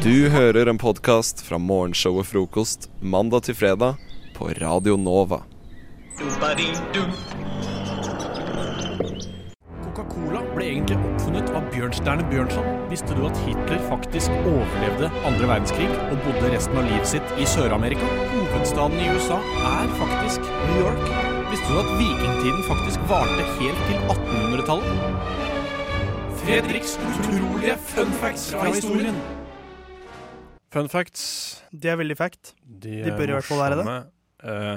Du hører en podkast fra morgenshowet Frokost mandag til fredag på Radio Nova. Coca-Cola ble egentlig oppfunnet av Bjørnstjerne Bjørnson. Visste du at Hitler faktisk overlevde andre verdenskrig og bodde resten av livet sitt i Sør-Amerika? Hovedstaden i USA er faktisk New York. Visste du at vikingtiden faktisk varte helt til 1800-tallet? Fredriks utrolige fun facts fra historien. Fun facts De er veldig fact. De, De bør i hvert fall være det. Eh,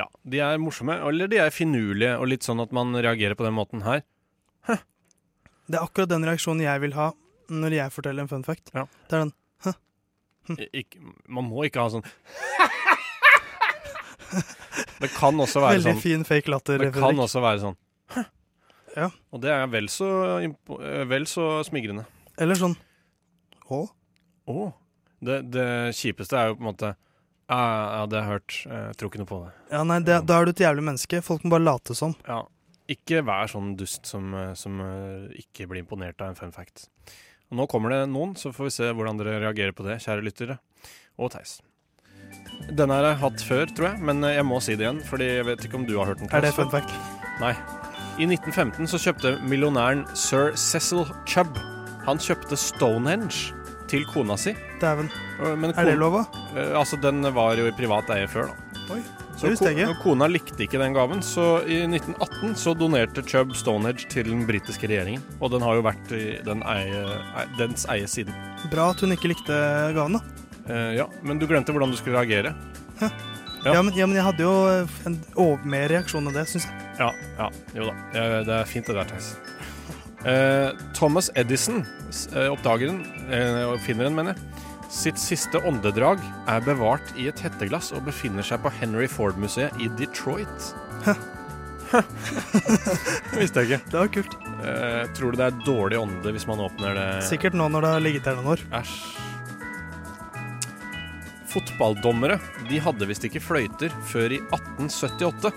ja, de er morsomme, eller de er finurlige, og litt sånn at man reagerer på den måten her. Det er akkurat den reaksjonen jeg vil ha når jeg forteller en fun fact. Ja. Det er den I- Ik man må ikke ha sånn Det kan også være veldig sånn fin fake latter. Det kan Fredrik. også være sånn Ja. Og det er vel så, eh, vel så smigrende. Eller sånn Å? Å. Det, det kjipeste er jo på en måte Ja, ja, det har jeg hørt. Jeg tror ikke noe på det. Ja, nei, det, da er du et jævlig menneske. Folk må bare late som. Ja. Ikke vær sånn dust som, eh, som eh, ikke blir imponert av en fun fact. Og nå kommer det noen, så får vi se hvordan dere reagerer på det, kjære lyttere. Og Theis. Denne har jeg hatt før, tror jeg, men eh, jeg må si det igjen, fordi jeg vet ikke om du har hørt den. Er det fun fact? Nei. I 1915 så kjøpte millionæren sir Cecil Chubb Han kjøpte Stonehenge til kona si. Dæven. Men Er det lov, da? Eh, altså, den var jo i privat eie før, da. Oi, Så det visste jeg ko- ikke. kona likte ikke den gaven, så i 1918 så donerte Chubb Stonehenge til den britiske regjeringen. Og den har jo vært i den eie, ei- dens eie siden. Bra at hun ikke likte gaven, da. Eh, ja, men du glemte hvordan du skulle reagere. Ja. Ja, men, ja, men jeg hadde jo eh, en over, mer reaksjon enn det, syns jeg. Ja, ja, jo da. Det er fint det der, Theis. Eh, Thomas Edison, eh, oppdageren, finneren oppfinneren, mener jeg, sitt siste åndedrag er bevart i et hetteglass og befinner seg på Henry Ford-museet i Detroit. det visste jeg ikke. Det var kult. Eh, tror du det er dårlig ånde hvis man åpner det? Sikkert nå når det har ligget her noen år. Æsj. Fotballdommere de hadde visst ikke fløyter før i 1878.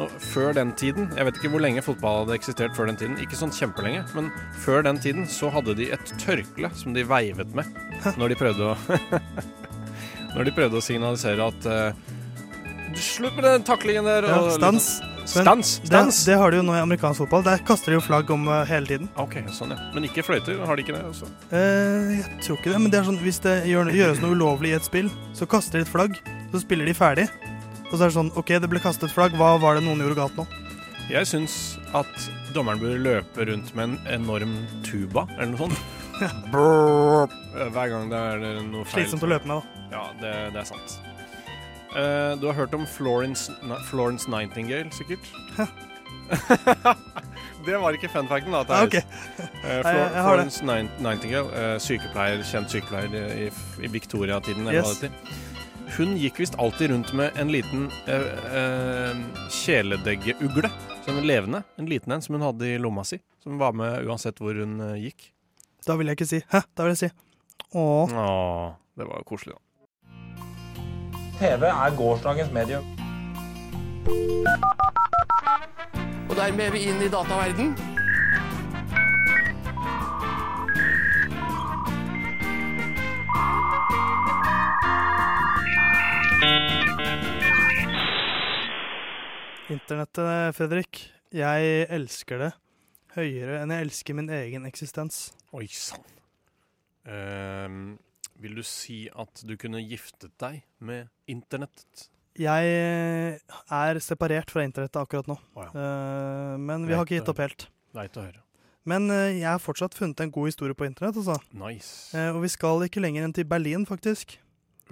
Og før den tiden, jeg vet ikke hvor lenge fotball hadde eksistert før den tiden, ikke sånn kjempelenge, men før den tiden så hadde de et tørkle som de veivet med når de prøvde å Når de prøvde å signalisere at uh, Slutt med den taklingen der! Ja, og stans. liksom- Men Stans! Det, Stans! det har de jo nå i amerikansk fotball. Der kaster de jo flagg om uh, hele tiden. OK, sånn, ja. Men ikke fløyter? Har de ikke det? Også? Eh, jeg tror ikke det, men det er sånn, hvis det gjør, gjøres noe ulovlig i et spill, så kaster de et flagg, så spiller de ferdig. Og så er det sånn OK, det ble kastet flagg, hva var det noen gjorde galt nå? Jeg syns at dommeren burde løpe rundt med en enorm tuba, eller noe sånt. Hver gang det er noe feil. Slitsomt å løpe med, da. Ja, det, det er sant. Uh, du har hørt om Florence, Florence Nightingale, sikkert? det var ikke fun facten, da. Ah, Theis. ok. Eh, Flor jeg det. Florence Nightingale, uh, sykepleier, kjent sykepleier i, i Victoria-tiden. Yes. Hun gikk visst alltid rundt med en liten øh, øh, kjæledeggeugle. Som en levende. En liten en som hun hadde i lomma si. Som var med uansett hvor hun eh, gikk. Da vil jeg ikke si Hæ? Da vil jeg si Åh. Åh, det var jo koselig, da. TV er gårsdagens medium. Og dermed er vi inn i dataverden. Internettet, Fredrik. Jeg elsker det høyere enn jeg elsker min egen eksistens. Oi sann. Ehm, vil du si at du kunne giftet deg med internettet? Jeg er separert fra internettet akkurat nå, Oh, ja. uh, men vi har ikke gitt opp helt. Leit å høre. Men uh, jeg har fortsatt funnet en god historie på internett, altså. Nice. Eh, og vi skal ikke lenger enn til Berlin, faktisk.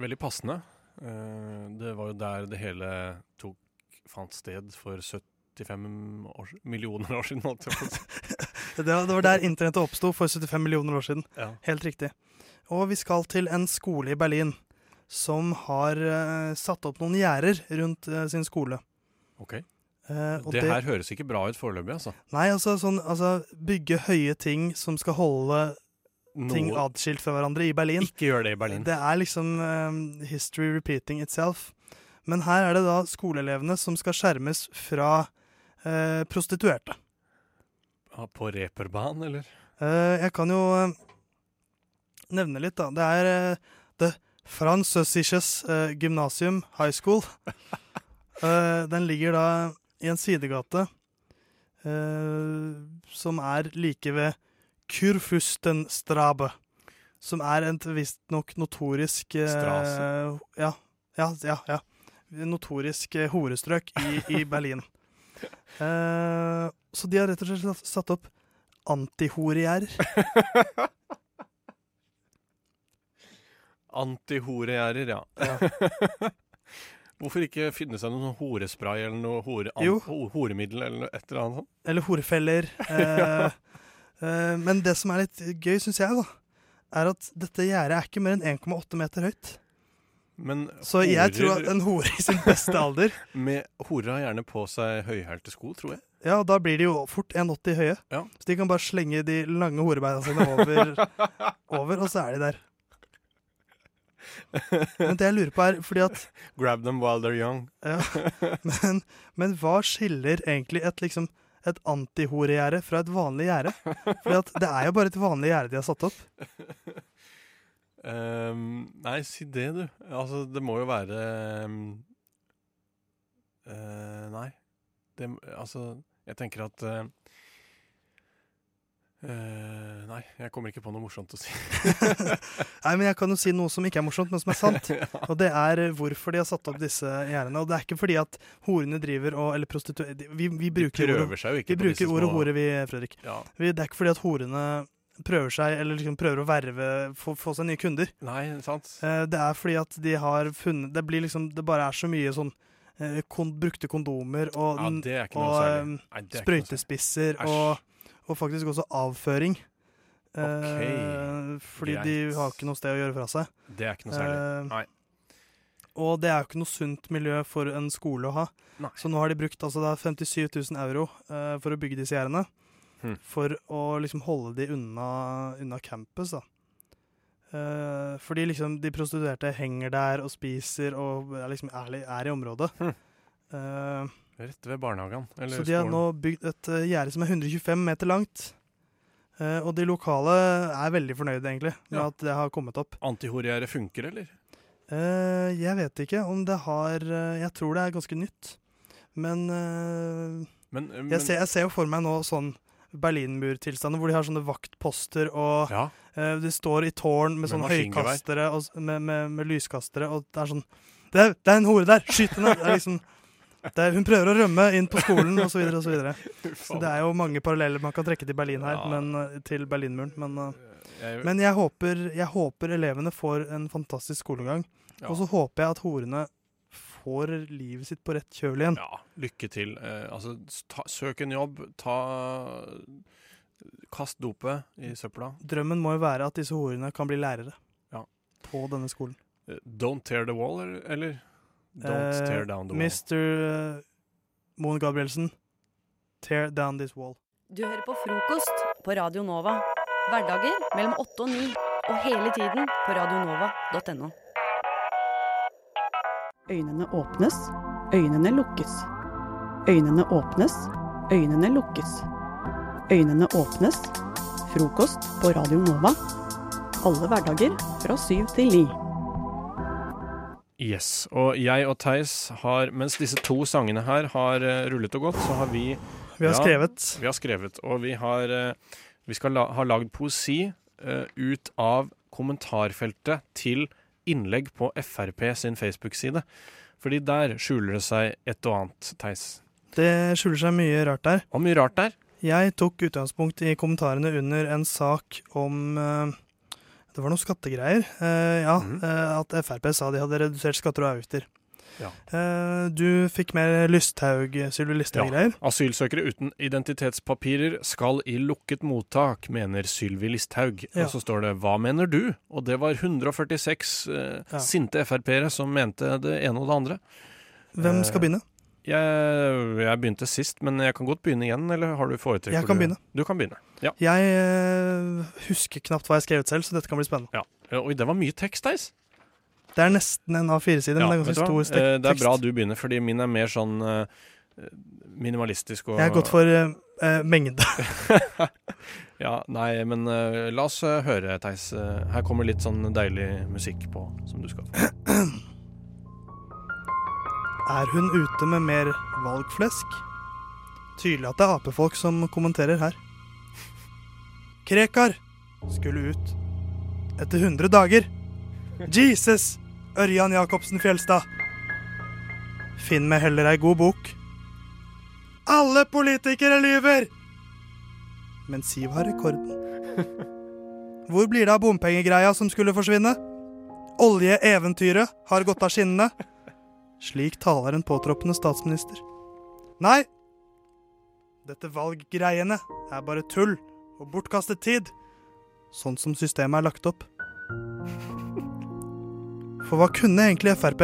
Veldig passende. Det var jo der det hele tok, fant sted for 75 år, millioner år siden. Det var, det var der internettet oppsto for 75 millioner år siden. Ja. Helt riktig. Og vi skal til en skole i Berlin som har uh, satt opp noen gjerder rundt uh, sin skole. Ok. Uh, og Det her høres ikke bra ut foreløpig, altså. Nei, altså, sånn, altså bygge høye ting som skal holde ting Noe- adskilt fra hverandre i Berlin. Ikke gjør det i Berlin. Det er liksom um, history repeating itself. Men her er det da skoleelevene som skal skjermes fra eh, prostituerte. På reperbanen, eller? Eh, jeg kan jo eh, nevne litt, da. Det er uh, The Französisches uh, Gymnasium High School. Eh, den ligger da i en sidegate eh, som er like ved Kurfustenstrabe. Som er et visstnok notorisk eh, Strasse. Ja, ja, ja. ja. Notorisk eh, horestrøk i, i Berlin. Uh, så de har rett og slett satt- opp antihorigjerder. Antihoregjerder, ja. Hvorfor ikke finne seg noen horespray eller noe hore, an, ho- horemiddel eller et eller annet sånt? Eller horefeller. Eh, uh, men det som er litt gøy, syns jeg, da, er at dette gjerdet er ikke mer enn 1,8 meter høyt. Men Så jeg tror at en hore i sin beste alder med, Horer har gjerne på seg høyhælte sko, tror jeg. Ja, og da blir de jo fort 1,80 høye. Ja. Så de kan bare slenge de lange horebeina sine over, over og så er de der. Men det jeg lurer på, er fordi at Grab them while they're young. ja, men, men hva skiller egentlig et, liksom, et antihoregjerde fra et vanlig gjerde? For det er jo bare et vanlig gjerde de har satt opp. Ehm, nei, si det, du. Altså, det må jo være um, uh, Nei. Det, altså, jeg tenker at uh, Nei, jeg kommer ikke på noe morsomt å si. Nei, men Jeg kan jo si noe som ikke er morsomt, men som er sant. Og det er hvorfor de har satt opp disse gjerdene. Og det er ikke fordi at horene driver og Eller prostituerte Vi, vi bruker, ordet, vi bruker ordet hore, vi, Fredrik. Ja. Vi, det er ikke fordi at horene prøver seg, eller liksom prøver å verve, få, få seg nye kunder. Nei, sant? Eh, Det er fordi at de har funnet Det blir liksom Det bare er så mye sånn eh, kon, brukte kondomer og, Ja, og eh, Nei, er sprøytespisser og, og faktisk også avføring. Okay. fordi fordi de har ikke noe sted å gjøre fra seg. Det er ikke noe særlig. Nei. Og det er jo ikke noe sunt miljø for en skole å ha. Nei. Så nå har de brukt altså, da 57 000 euro uh, for å bygge disse gjerdene. Hm. For å liksom holde de unna, unna campus, da. Eh, fordi liksom de prostituerte henger der og spiser og er, liksom, er, er i området. Hm. Eh, Rett ved barnehagen. Eller så de har skolen. nå bygd et uh, gjerde som er 125 meter langt. Eh, og de lokale er veldig fornøyde, egentlig, med Ja. at det har kommet opp. Antihorgjerdet funker, eller? Uh, jeg vet ikke om det har Jeg tror det er ganske nytt. Men, Men, men jeg, ser, jeg ser jo for meg nå sånn Berlinmur-tilstander hvor de har sånne vaktposter og Ja. uh, de står i tårn med, Med sånne høykastere og, med, med, med lyskastere, og det er sånn Det er, det er en hore der! Skyt henne! Det er liksom det er, hun prøver å rømme inn på skolen, osv. Så, videre, og så, videre. så det er jo mange paralleller man kan trekke til Berlin her, Ja. men, eh, til Berlinmuren. Men, eh, men jeg, håper, jeg håper elevene får en fantastisk skolegang. ja. Og så håper jeg at horene får livet sitt på rett kjøl igjen. Ja, lykke til. Eh, altså, ta, søk en jobb. Ta Kast dopet i søpla. Drømmen må jo være at disse horene kan bli lærere Ja. på denne skolen. Eh, Don't tear the wall, eller? Don't Eh, tear down the wall. Mr. eh, Moen Gabrielsen, tear down this wall. Du hører på frokost på Radio Nova. Hverdager mellom åtte og ni. Og hele tiden på radionova.no. Øynene åpnes, øynene lukkes. Øynene åpnes, øynene lukkes. Øynene åpnes. Frokost på Radio Nova. Alle hverdager fra syv til ni. Yes. Og jeg og Theis har, mens disse to sangene her har eh, rullet og gått, så har vi Vi har Ja. skrevet Vi har skrevet, og vi har eh, Vi skal la, ha lagd poesi uh, ut av kommentarfeltet til innlegg på Frp sin Facebook-side. Fordi der skjuler det seg et og annet, Theis. Det skjuler seg mye rart der. Og mye rart der. Jeg tok utgangspunkt i kommentarene under en sak om eh, Det var noen skattegreier. Eh, ja, mm. At Frp sa de hadde redusert skatter og avgifter. Ja. Eh, du fikk mer Lysthaug, Sylvi Listhaug-greier. Asylsøkere uten identitetspapirer skal i lukket mottak, mener Sylvi Listhaug. Ja. Og så står det 'Hva mener du?' Og det var 146 eh, Ja. sinte Frp-ere som mente det ene og det andre. Hvem skal Eh, begynne? Jeg, jeg begynte sist, men jeg kan godt begynne igjen, eller har du foretrekk? Jeg kan du? begynne. Du kan begynne. Ja. Jeg eh, husker knapt hva jeg skrev ut selv, så dette kan bli spennende. ja. Oi, det var mye tekst, Theis. Det er nesten en A4-side, Ja, det er ganske stor stek- Eh, Det er bra tekst. du begynner, fordi min er mer sånn eh, minimalistisk og Jeg har gått for uh, mengde. Ja, nei, men uh, la oss uh, høre, Theis. Her kommer litt sånn deilig musikk på som du skal få. Er hun ute med mer valgflesk? Tydelig at det er apefolk som kommenterer her. Krekar skulle ut etter 100 dager. Jesus! Ørjan Jacobsen Fjelstad. Finn meg heller ei god bok. Alle politikere lyver! Men Siv har rekorden. Hvor blir det av bompengegreia som skulle forsvinne? Oljeeventyret har gått av skinnene. Slik taler en påtroppende statsminister. Nei, dette valggreiene er bare tull og bortkastet tid, sånn som systemet er lagt opp. For hva kunne egentlig Frp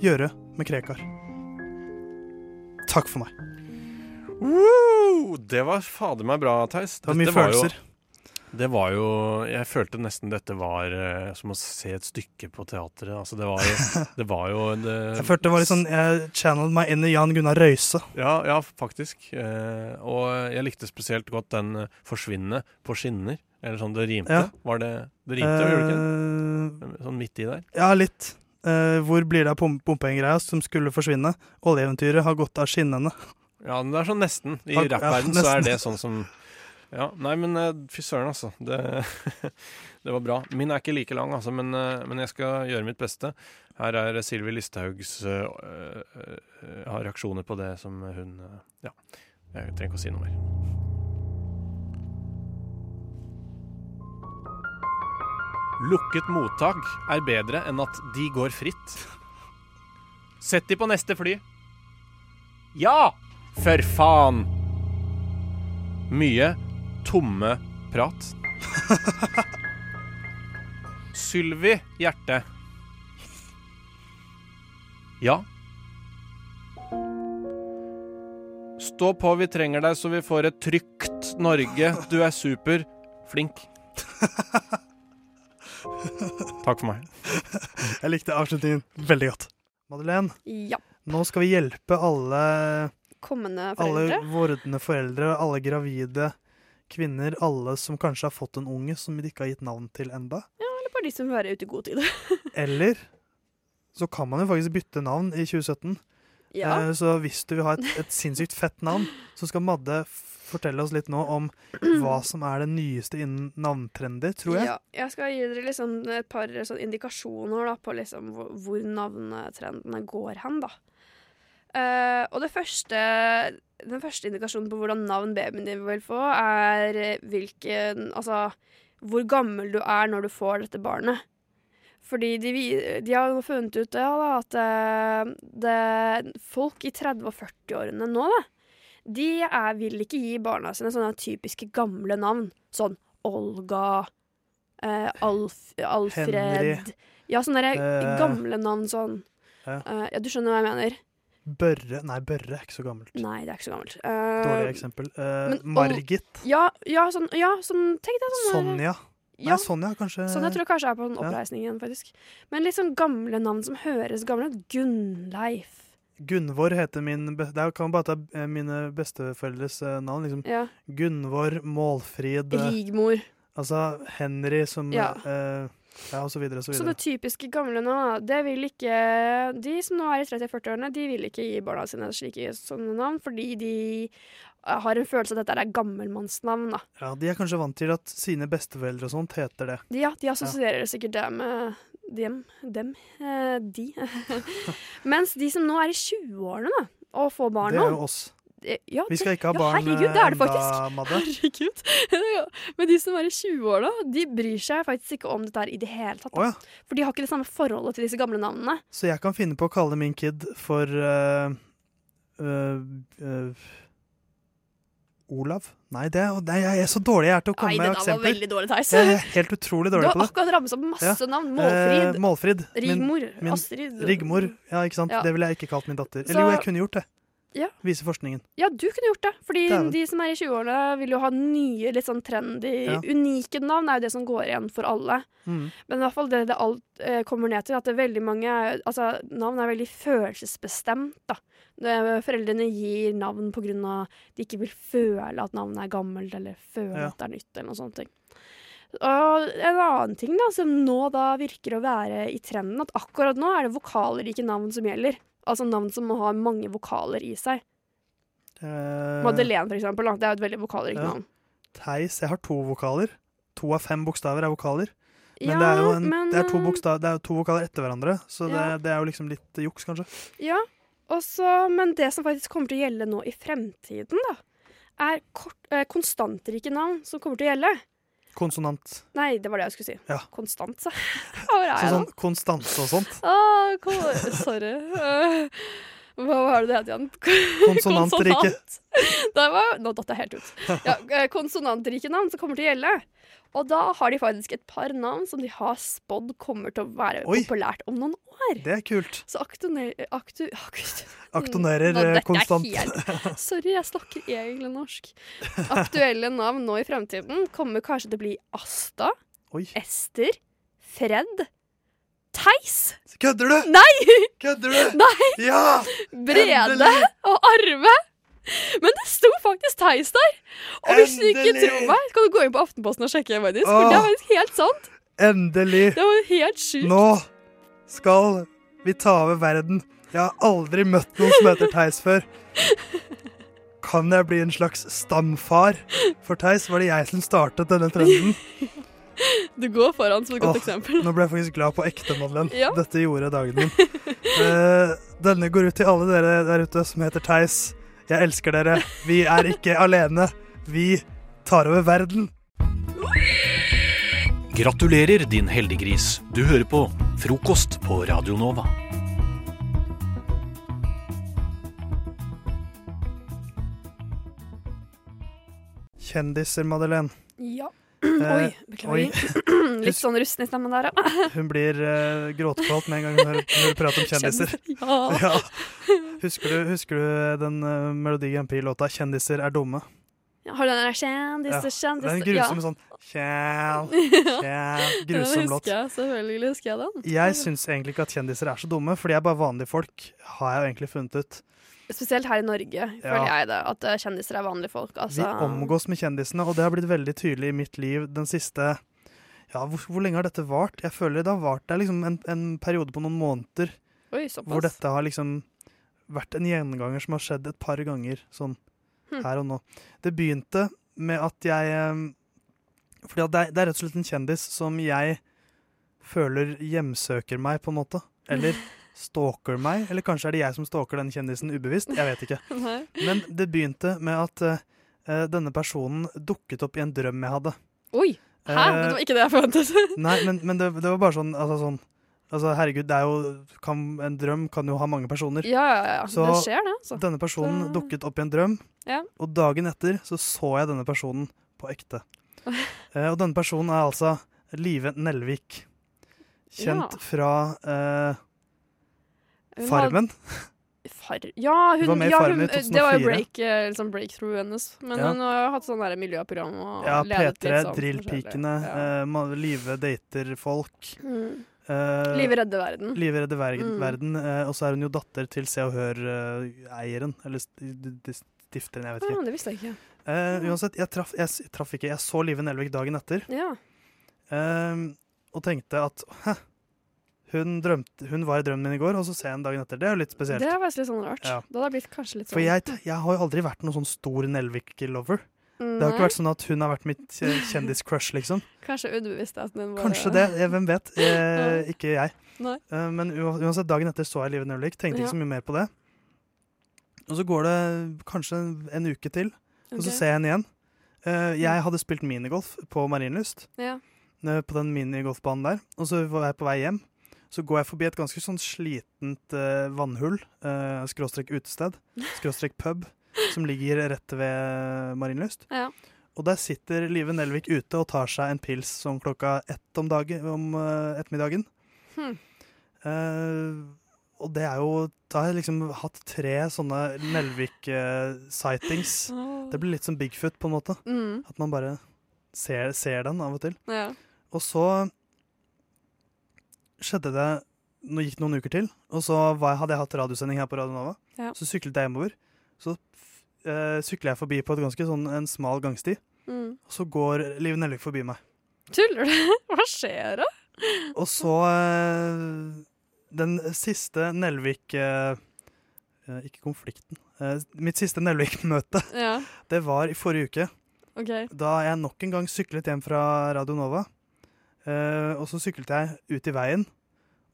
gjøre med Krekar? Takk for meg. Woo! Det var fader meg bra, Theis. Det var mye Dette var. Det var jo Jeg følte nesten dette var uh, som å se et stykke på teatret. Altså, det var jo, det var jo det, Jeg følte det var litt sånn Jeg channeled meg inn i Jan Gunnar Røise. Ja, ja faktisk. Uh, og jeg likte spesielt godt den eh, 'forsvinne på skinner'. Eller sånn det rimte. Ja. Var det Det rimte, gjorde det ikke? Eh, Sånn midt i der. Ja, litt. Uh, hvor blir det av pom- bompengegreia som skulle forsvinne? Oljeeventyret har gått av skinnene. Ja, men det er sånn nesten. I Ja, rappverden så er det sånn som Ja, nei, men eh, fy søren, altså. Det, det var bra. Min er ikke like lang, altså, men, eh, men jeg skal gjøre mitt beste. Her er Sylvi Listhaugs eh, har reaksjoner på det som hun Ja, jeg trenger ikke å si noe mer. Lukket mottak er bedre enn at de går fritt. Sett de på neste fly. Ja! For faen! Mye tomme prat. Sylvi Hjerte. Ja. Stå på, vi trenger deg så vi får et trygt Norge. Du er super. Flink. Takk for meg. Jeg likte avslutningen veldig godt. Madeleine, Ja. nå skal vi hjelpe alle, Kommende alle vordende foreldre, alle gravide kvinner, alle som kanskje har fått en unge som de ikke har gitt navn til enda. Ja, Eller bare de som vil være ute i god tid. Eller så kan man jo faktisk bytte navn i 2017. Ja. Eh, Så hvis du vil ha et, et sinnssykt fett navn, så skal Madde fortelle oss litt nå om hva som er det nyeste innen navntrender, tror jeg. Ja, jeg skal gi dere liksom et par sånn indikasjoner da, på liksom hvor, hvor navnetrendene går hen. da. Eh, og det første, den første indikasjonen på hvordan navn babyen din vil få, er eh, hvilken Altså hvor gammel du er når du får dette barnet. Fordi de, de har funnet ut ja, da, at eh, det, folk i 30- og 40-årene nå, da, de er, vil ikke gi barna sine sånne typiske gamle navn. Sånn Olga, eh, Alf, Alfred Henry. Ja, sånne Eh, gamle navn sånn. ja. Ja, du skjønner hva jeg mener? Børre Nei, Børre er ikke så gammelt. Nei, det er ikke så gammelt. Uh, Dårlig eksempel. Uh, men Margit. Ja, ja, sånn, ja, sånn Tenk deg sånn Sonja. Ja, Nei, Sonja kanskje Sonja tror jeg kanskje er på en Ja. oppreisning igjen, faktisk. Men litt sånn gamle navn som høres gamle ut. Gunnleif. Gunvor heter min Det kan bare ta eh, mine besteforeldres eh, navn. Liksom. Ja. Gunvor, Målfrid eh, Rigmor. Altså Henry som Ja. eh, Ja, og så videre og så Så det typiske gamle nå, det vil ikke De som nå er i 30-40-årene, de vil ikke gi barna sine slike sånne navn, fordi de eh, har en følelse av at dette er gammelmannsnavn. da. Ja, De er kanskje vant til at sine besteforeldre og sånt heter det. Ja, de assosierer sikkert det med dem. Dem. Eh, de. Mens de som nå er i 20-årene da, og får barn nå Det er jo oss. Det- ja, Vi skal ikke ha ja, herregud, det er det enda, faktisk. Madde. Herregud. Ja, Men de som er i 20-åra, de bryr seg faktisk ikke om dette her i det hele tatt. da. Å ja. For de har ikke det samme forholdet til disse gamle navnene. Så jeg kan finne på å kalle min kid for uh, uh, uh, Olav? Nei, det, nei, jeg er så dårlig jeg er til å komme Nei, med eksempler. veldig dårlig, Theis. Jeg er helt utrolig dårlig på det. Du har akkurat ramset opp masse navn. Eh, Målfrid, Rigmor. Min- min- Astrid. Rigmor, ja, ikke sant. Det ville jeg ikke kalt min datter. Så- Eller jo, jeg kunne gjort det. Ja. Viser forskningen. Ja, du kunne gjort det. Fordi Dæven. de som er i 20-årene, vil jo ha nye, litt sånn trendy, Ja. unike navn. er jo det som går igjen for alle. Mm. Men i hvert fall det det alt eh, kommer ned til, at det er veldig mange Altså, navn er veldig følelsesbestemt, da. Foreldrene gir navn på grunn av de ikke vil føle at navnet er gammelt, eller føle Ja. at det er nytt, eller noe sånt. Og en annen ting da, som nå da virker å være i trenden, at akkurat nå er det vokalrike navn som gjelder. Altså navn som har mange vokaler i seg. Uh, Madeleine, for eksempel. Da. Det er et veldig vokalrikt Ja. navn. Theis. Jeg har to vokaler. To av fem bokstaver er vokaler. Men, Ja, det, er en, men, det, er eh, bokstav, det er to vokaler etter hverandre, så det, Ja. det er jo liksom litt juks, kanskje. Ja, også, men det som faktisk kommer til å gjelde nå i fremtiden, da, er kort, eh, konstantrike navn som kommer til å gjelde. Konsonant. Nei, det var det jeg skulle si. Ja. Konstant, sa Hvor er Så jeg sånn nå? konstanse og sånt. Ah, sorry. Hva var det det het igjen? Konsonantrike. Konsonant. Nå datt jeg helt ut. Ja, eh, konsonantrike navn som kommer til å gjelde. Og da har de faktisk et par navn som de har spådd kommer til å være Oi. populært om noen år. Det er kult. Så aktu... aktu, aktu, Aktonerer jeg konstant. helt- Sorry, jeg snakker egentlig norsk. Aktuelle navn nå i fremtiden kommer kanskje til å bli Asta, Oi. Ester, Fred, Theis, Kødder du? Nei! Kødder du? Nei! Ja! Brede og Arve. Men det sto faktisk Theis der! Og hvis du ikke tror meg, kan du gå inn på Aftenposten og sjekke, faktisk. For det er faktisk helt sant. Endelig. Det var helt sjukt. Nå skal vi ta over verden. Jeg har aldri møtt noen som heter Theis før. Kan jeg bli en slags stamfar? For Theis var det jeg som startet denne trenden. Du går foran som et godt Åh, eksempel. Nå ble jeg faktisk glad på ekte, Madeleine. Ja. Dette gjorde dagen min. Uh, denne går ut til alle dere der ute som heter Theis. Jeg elsker dere. Vi er ikke alene. Vi tar over verden. Gratulerer, din heldiggris. Du hører på Frokost på Radio Nova. Kjendiser, Madeleine. Ja. Eh, Oi, beklager. Litt sånn rusten i stemmen der, ja. Hun blir uh, gråtkvalt med en gang hun hører, hører prate om kjendiser. Kjendis, ja. Husker, du, husker du den uh, Melodi Grand Prix-låta 'Kjendiser er dumme'? Ja, Har du den der kjendiser, Ja, kjendiser Den grusomme sånn kjæl, kjæl, grusom låt. jeg, selvfølgelig husker jeg den. Jeg syns egentlig ikke at kjendiser er så dumme, for de er bare vanlige folk, har jeg jo egentlig funnet ut. Spesielt her i Norge, føler jeg det. At eh, kjendiser er vanlige folk. Altså. Vi omgås med kjendisene, og det har blitt veldig tydelig i mitt liv den siste Ja, hvor, hvor lenge har dette vart? Jeg føler det har vart det er liksom en, en periode på noen måneder Oi, hvor dette har liksom vært en gjenganger som har skjedd et par ganger, sånn Hm. her og nå. Det begynte med at jeg eh, Fordi at det, er, det er rett og slett en kjendis som jeg føler hjemsøker meg, på en måte. Eller stalker meg. Eller kanskje er det jeg som stalker den kjendisen ubevisst. Jeg vet ikke. Men det begynte med at uh, denne personen dukket opp i en drøm jeg hadde. Oi! Hæ? Eh, Det var ikke det jeg forventet. Nei, men, men det, det var bare sånn altså, sånn altså herregud, det er jo kan, En drøm kan jo ha mange personer. Ja, ja, ja. Så det skjer, det. Så. denne personen Så- dukket opp i en drøm, Ja. og dagen etter så så jeg denne personen på ekte. uh, og denne personen er altså Live Nelvik. Kjent Ja. fra Farmen. Far ja, hun, Hun var med i ja, Farmen i 2004. det var jo break, eh, liksom breakthrough hennes. Men Ja. hun har jo hatt sånn miljøprogram og Ja, ledet P3, sånn Drillpikene, ja. uh, Live dater folk. Mm. Uh, Live redder verden. Live redder verden. Mm. verden eh, og så er hun jo datter til Se og Hør-eieren. eller d- d- stifteren, jeg vet ikke. Ja, det visste jeg ikke. Eh, uansett, jeg traff, jeg traff ikke. Jeg så Live Nelvik dagen etter. Ja. eh, og tenkte at hæ, hun, drømte, hun var i drømmen min i går, og så ser jeg henne dagen etter. Det er jo litt spesielt. Det er faktisk litt sånn rart. Ja. Det hadde blitt kanskje litt sånn For jeg, jeg har jo aldri vært noen sånn stor Nelvik-lover. Det har ikke vært sånn at hun har vært mitt kjendiscrush, kjendis-crush, liksom. Kanskje underbevisst at den var Kanskje det, eh, hvem vet. Eh, ikke jeg. Nei. Eh, men uansett, dagen etter så jeg Live Nelvik, tenkte ikke så mye mer på det. Og så går det kanskje en, uke til, og så ser jeg henne igjen. Eh, jeg hadde spilt minigolf på Marienlyst, Ja. eh, på den minigolfbanen der, og så var jeg på vei hjem. Så går jeg forbi et ganske sånn slitent uh, vannhull, uh, skråstrek utested, skråstrek pub, som ligger rett ved Marienlyst. Ja. Og der sitter Live Nelvik ute og tar seg en pils som klokka ett om, dagen, om uh, ettermiddagen. Hmm. Eh, og det er jo Da har jeg liksom hatt tre sånne Nelvik-sightings. Oh. det blir litt som Bigfoot, på en måte. Mm. At man bare ser, ser den av og til. Ja. Og så skjedde det Nå gikk det noen uker til, og så var, hadde jeg hatt radiosending her på Radio Nova. Ja. Så syklet jeg hjemover. Så uh, sykler jeg forbi på et ganske sånn en smal gangsti, Mm. og så går Liv Nelvik forbi meg. Tuller du? Hva skjer da? Og så uh, Den siste Nelvik eh, Ikke konflikten. Mitt siste Nelvik-møte, Ja. det var i forrige uke. Okay. Da jeg nok en gang syklet hjem fra Radio Nova. Eh, og så syklet jeg ut i veien,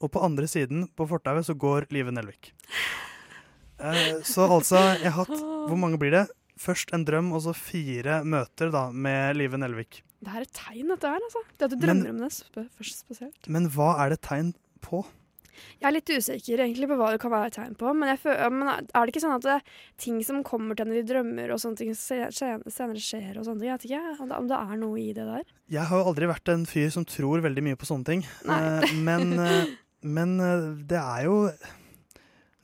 og på andre siden, på fortauet, så går Live Nelvik. Uh, så altså, jeg har hatt Hvor mange blir det? Først en drøm, og så fire møter da med Live Nelvik. Det her er et tegn, dette her. altså. Det at du Men- drømmer om det først spesielt. Men hva er det tegn på? Jeg er litt usikker egentlig på hva det kan være tegn på. Men, føler, men er det ikke sånn at det, ting som kommer til henne i drømmer og sånne ting senere skjer og sånne ting? Jeg vet ikke om det, om det er noe i det der. Jeg har jo aldri vært en fyr som tror veldig mye på sånne ting. Eh, men, eh, men eh, det er jo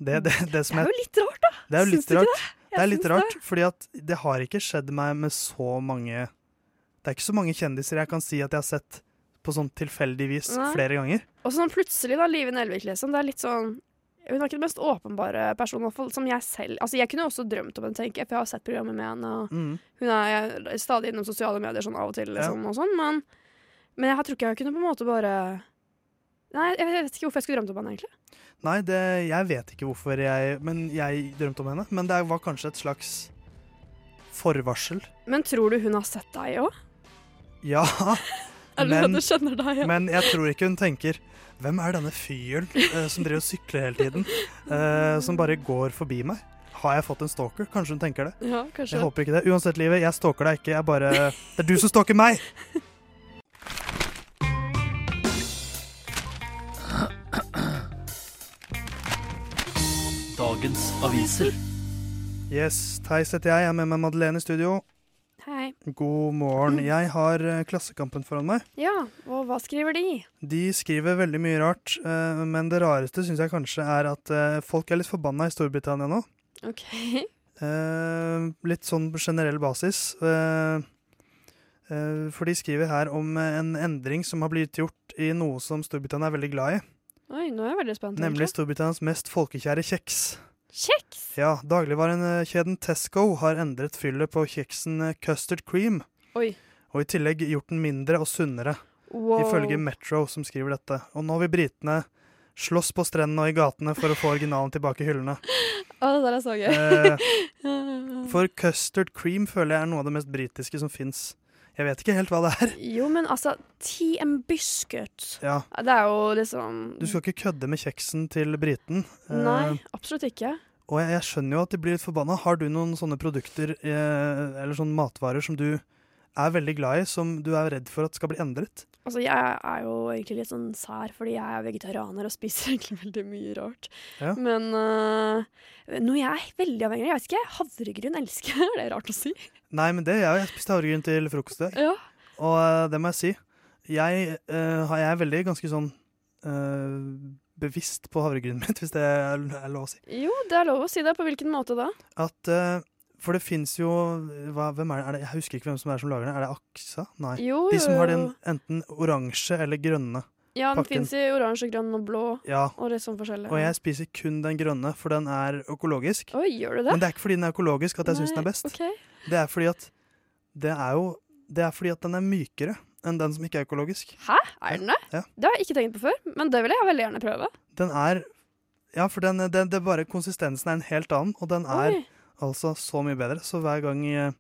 det, det, det som Det er jo litt rart, da. Det er jo litt rart. det? Det, er litt rart, fordi at det har ikke skjedd meg med så mange Det er ikke så mange kjendiser jeg kan si at jeg har sett på sånn tilfeldigvis Nei. flere ganger. Og sånn plutselig, da, Live Nelvik, liksom. Det er litt sånn Hun er ikke den mest åpenbare personen, fall, som jeg selv Altså, jeg kunne også drømt om henne, tenker jeg, for jeg har sett programmet med henne. Og Mm. Hun er stadig innom sosiale medier sånn av og til, liksom, og sånn, men, men jeg tror ikke jeg kunne på en måte bare Nei, jeg vet ikke hvorfor jeg skulle drømt om henne, egentlig. Nei, det, jeg vet ikke hvorfor jeg Men jeg drømte om henne. Men det var kanskje et slags forvarsel. Men tror du hun har sett deg òg? Ja, men, at deg? Ja. men jeg tror ikke hun tenker Hvem er denne fyren uh, som driver og sykler hele tiden? Uh, som bare går forbi meg? Har jeg fått en stalker? Kanskje hun tenker det. Ja, kanskje. Jeg håper ikke det. Uansett, livet, jeg stalker deg ikke. Jeg bare Det er du som stalker meg! Dagens aviser. Yes, Theis heter jeg. Jeg er med meg Madeleine i studio. Hei. God morgen. Jeg har eh, Klassekampen foran meg. Ja, og hva skriver de? De skriver veldig mye rart, eh, men det rareste syns jeg kanskje er at eh, folk er litt forbanna i Storbritannia nå. OK. Litt sånn på generell basis. For de skriver her om en endring som har blitt gjort i noe som Storbritannia er veldig glad i. Oi, nå er jeg veldig spent. Nemlig. Storbritannias mest folkekjære kjeks. Kjeks? Ja, Dagligvarekjeden Tesco har endret fyllet på kjeksen eh, custard cream. Oi. Og i tillegg gjort den mindre og sunnere. Wow. Ifølge Metro, som skriver dette. Og nå vil britene slåss på strendene og i gatene for å få originalen tilbake i hyllene. Å, det er så gøy. Eh, For custard cream føler jeg er noe av det mest britiske som fins. Jeg vet ikke helt hva det er. Jo, men altså, tea and biscuit Ja, Det er jo liksom Du skal ikke kødde med kjeksen til briten. Eh, Nei, absolutt ikke. Og jeg, jeg skjønner jo at de blir litt forbanna. Har du noen sånne produkter eh, eller sånne matvarer som du er veldig glad i, som du er redd for at skal bli endret? Altså, Jeg er jo egentlig litt sånn sær, fordi jeg er vegetarianer og spiser egentlig veldig mye rart. Ja. Men uh, noe jeg er veldig avhengig av, jeg vet ikke, havregryn elsker jeg. Er det rart å si? Nei, men det jeg, jeg spiste havregryn til frokost i dag. Ja. Og uh, det må jeg si. Jeg, uh, jeg er veldig ganske sånn bevisst på havregrynet mitt, hvis det er, lov å si. Jo, det er lov å si det. På hvilken måte da? At For det fins jo hva, Hvem er det? er det? Jeg husker ikke hvem som er som lager den. Er det Aksa? Nei. Jo, De som har den enten oransje eller grønne. Ja, den fins i oransje, grønn og blå. Ja. Og litt sånn forskjellig. Og jeg spiser kun den grønne, for den er økologisk. Oi, gjør du det? Men det er ikke fordi den er økologisk at jeg syns den er best. ok. Det er fordi at det er jo Det er fordi at den er mykere enn den som ikke er økologisk. Hæ? Er den det? Ja. Det har jeg ikke tenkt på før, men det vil jeg veldig gjerne prøve. Den er Ja, for den, den, det er bare konsistensen er en helt annen, og den er Oi. Altså så mye bedre. Så hver gang eh,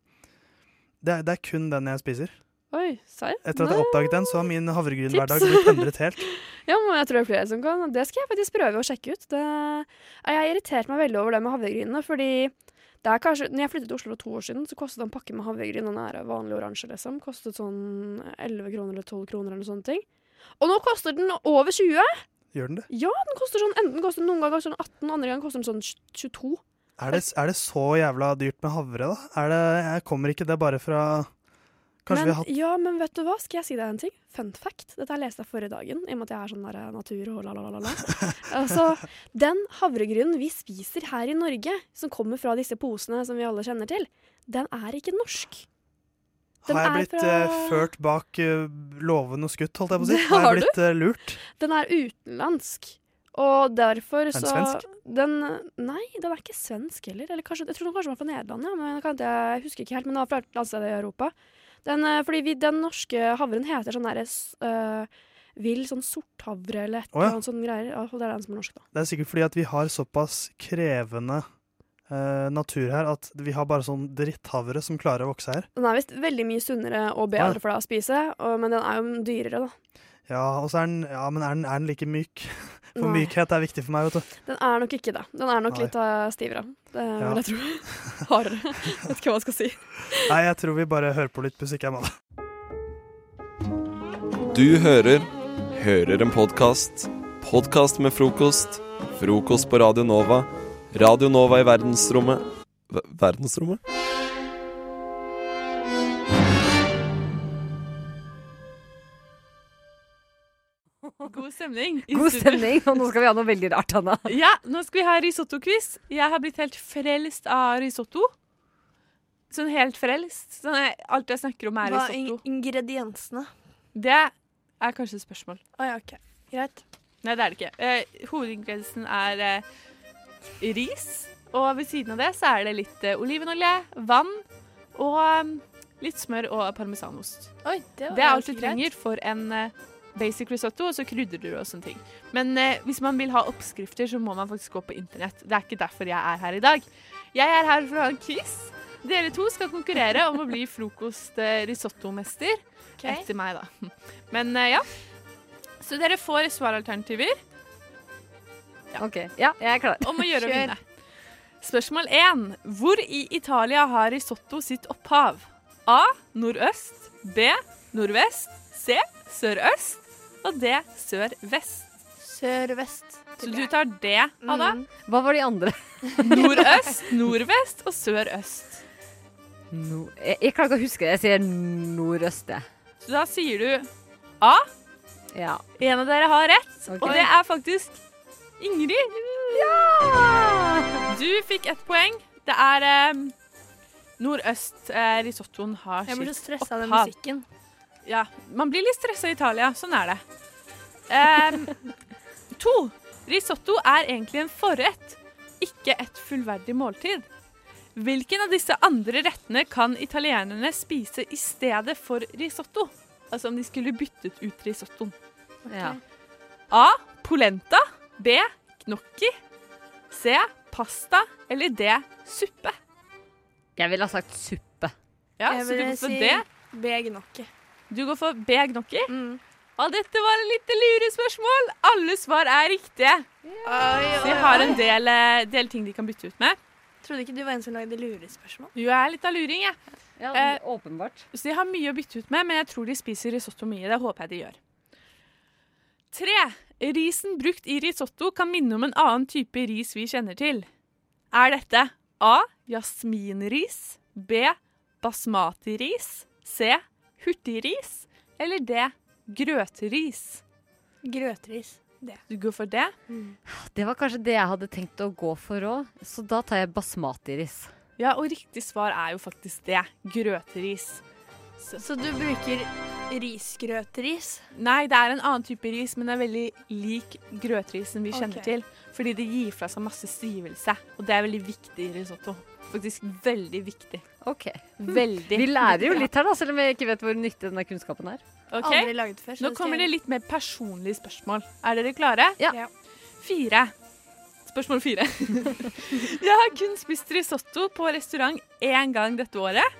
det er, det er kun den jeg spiser. Oi, serr? Etter at jeg oppdaget den, så har min havregrynhverdag blitt endret helt. Ja, men jeg tror det er flere som kan. Det skal jeg faktisk prøve å sjekke ut. Det, jeg har irritert meg veldig over det med havregrynene, fordi det er kanskje, når jeg flyttet til Oslo for to år siden, så kostet en pakke med havregryn, og nære vanlige oransje, liksom, kostet sånn 11 kroner eller 12 kroner eller sånne ting. Og nå koster den over 20! Gjør den det? Ja, den koster sånn, enten koster den noen ganger sånn 18, andre ganger koster den sånn 22. Er det, er det så jævla dyrt med havre, da? Er det, jeg kommer ikke det bare fra Kanskje men, vi har hatt Ja, men vet du hva? Skal jeg si deg en ting? Fun fact. Dette har jeg lest jeg forrige dagen, i og med at jeg er sånn der eh, natur og la-la-la-la. altså, den havregrynen vi spiser her i Norge, som kommer fra disse posene som vi alle kjenner til, den er ikke norsk. Den Har jeg blitt fra- uh, ført bak uh, låven og skutt, holdt jeg på å si? Har har jeg blitt uh, lurt? Den er utenlandsk. Og derfor den så svensk? Den, nei, den er ikke svensk heller. Eller kanskje, jeg tror den kanskje var fra Nederland, ja, men kan ikke, jeg husker ikke helt. Men den var fra et landsted i Europa. Den, eh, fordi vi, den norske havren heter sånn derre uh, vill sånn sorthavre eller et eller annet sånn greier. Ja, og det er den som er norsk, da. Det er sikkert fordi at vi har såpass krevende uh, natur her at vi har bare sånn dritthavre som klarer å vokse her. Den er visst veldig mye sunnere og bedre for deg å spise, og, men den er jo dyrere, da. Ja, og så er den, ja, men er den, er den like myk? For Nei. mykhet er viktig for meg, vet du. Den er nok ikke det. Den er nok Nei. litt uh, stivere. Det Ja. vil jeg tro. Hardere. Vet ikke hva jeg skal si. Nei, jeg tror vi bare hører på litt musikk, jeg, mann. Du hører Hører en podkast. Podkast med frokost. Frokost på Radio Nova. Radio Nova i verdensrommet v Verdensrommet? God stemning. God stemning, og nå skal vi ha noe veldig rart, Anna. Ja, nå skal vi ha risotto-quiz. Jeg har blitt helt frelst av risotto. Sånn helt frelst. Sånn, jeg- alt jeg snakker om, er Hva er ingrediensene? Det er kanskje et spørsmål. Å ja, OK. Greit. Nei, det er det ikke. Eh, hovedingrediensen er eh, ris. Og ved siden av det så er det litt eh, olivenolje, vann og eh, litt smør og parmesanost. Oi, det, var Det er alt du trenger for en eh, basic risotto, og så krydrer du og sånne ting. Men eh, hvis man vil ha oppskrifter, så må man faktisk gå på internett. Det er ikke derfor jeg er her i dag. Jeg er her for å ha en quiz. Dere to skal konkurrere om å bli frokost-risottomester. Etter meg, da. Men eh, ja. Så dere får svaralternativer. OK. Ja, jeg er klar. Om å gjøre å vinne. Spørsmål 1. Hvor i Italia har risotto sitt opphav? A. Nordøst. B. Nordvest. C. Sørøst. Og det sør-vest. Sør-vest. Så du tar D, Anna. Hva var de andre? Nordøst, nordvest og sørøst. No, jeg, jeg klarer ikke å huske det. Jeg sier nordøst, jeg. Så da sier du A. Ja. En av dere har rett, okay. og det er faktisk Ingrid. Ja! Du fikk ett poeng. Det er eh, nordøst eh, risottoen har Jeg blir så sitt stressa av den musikken. Ja, man blir litt stressa i Italia. Sånn er det. Um, to. Risotto er egentlig en forrett, ikke et fullverdig måltid. Hvilken av disse andre rettene kan italienerne spise i stedet for risotto? Altså om de skulle byttet ut risottoen. Ja. A. Polenta. B. Gnocchi. C. Pasta. Eller D. Suppe. Jeg ville ha sagt suppe. Ja, Jeg så du for si D. B. Gnocchi. Du går for B. Gnocchi. Mm. Og dette var et lite lurespørsmål. Alle svar er riktige. Så de har en del, eh, del ting de kan bytte ut med. Trodde ikke du var en som lagde lurespørsmål. Jo, jeg er litt av luring, jeg. Ja, Eh, åpenbart. Så de har mye å bytte ut med, men jeg tror de spiser risotto mye. Det håper jeg de gjør. Tre. Risen brukt i risotto kan minne om en annen type ris vi kjenner til. Er dette A. Jasminris. B. Basmati-ris. C. Hurtigris. Eller det Grøtris. Grøtris. Det. Du går for det? Det var kanskje det jeg hadde tenkt å gå for òg, så da tar jeg basmati-ris. Ja, og riktig svar er jo faktisk det. Grøteris. Så du bruker risgrøtris? Nei, det er en annen type ris, men det er veldig lik grøtrisen vi kjenner okay. til. Fordi det gir fra seg masse stivelse, og det er veldig viktig i risotto. Faktisk veldig viktig. Ok. Veldig. Vi lærer jo litt her, da, selv om jeg ikke vet hvor nyttig denne kunnskapen er. Ok? Aldri laget før. så Nå kommer det litt mer personlige spørsmål. Er dere klare? Ja. Fire. Spørsmål fire. Jeg har kun spist risotto på restaurant én gang dette året.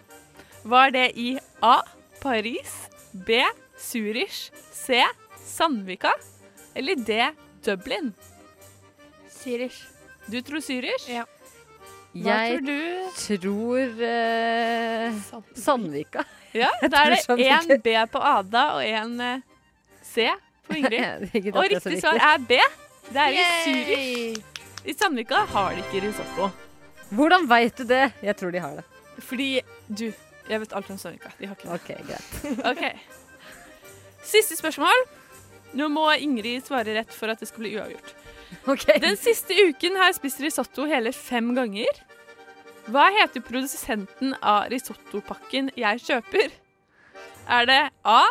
Var det i A. Paris, B. Zürich, C. Sandvika eller D. Dublin? Zürich. Du tror Zürich? Ja. Hva Jeg tror du? tror uh, Sandvika. Ja, da er det én B på Ada og én eh, C på Ingrid. Og riktig svar er B. Det er i! Zürich. I Sandvika har de ikke risotto. Hvordan veit du det? Jeg tror de har det. Fordi du, Jeg vet alt om Sandvika. De har ikke det. Ok, greit. Ok. Siste spørsmål. Nå må Ingrid svare rett for at det skal bli uavgjort. Den siste uken har jeg spist risotto hele fem ganger. Hva heter produsenten av risottopakken jeg kjøper? Er det A.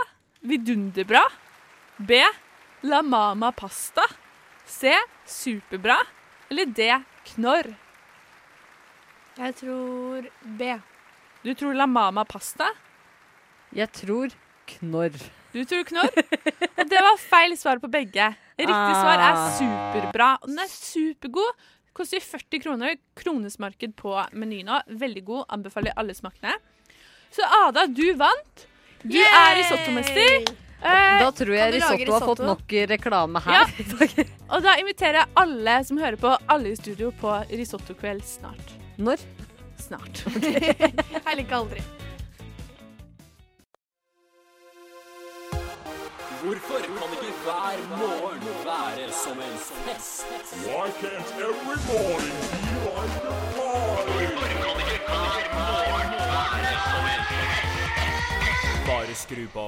Vidunderbra. B. La Mama Pasta. C. Superbra. Eller D. Knorr. Jeg tror B. Du tror La Mama Pasta? Jeg tror Knorr. Du tror Knorr? Og det var feil svar på begge. Riktig svar er Ah. superbra. Den er supergod. Koster 40 kroner. Kronesmarked på Meny nå. Veldig god. Anbefaler alle smakene. Så Ada, du vant. Du er risottomester. Eh, Da tror jeg risotto, risotto har fått nok reklame Ja. her. Og da inviterer jeg alle som hører på, alle i studio, på risottokveld snart. Når? Snart. Jeg liker aldri. Hvorfor kan ikke hver morgen være som en fest? Why can't every morning be like a party? Hvorfor kan ikke hver morgen være som en fest? Bare skru på.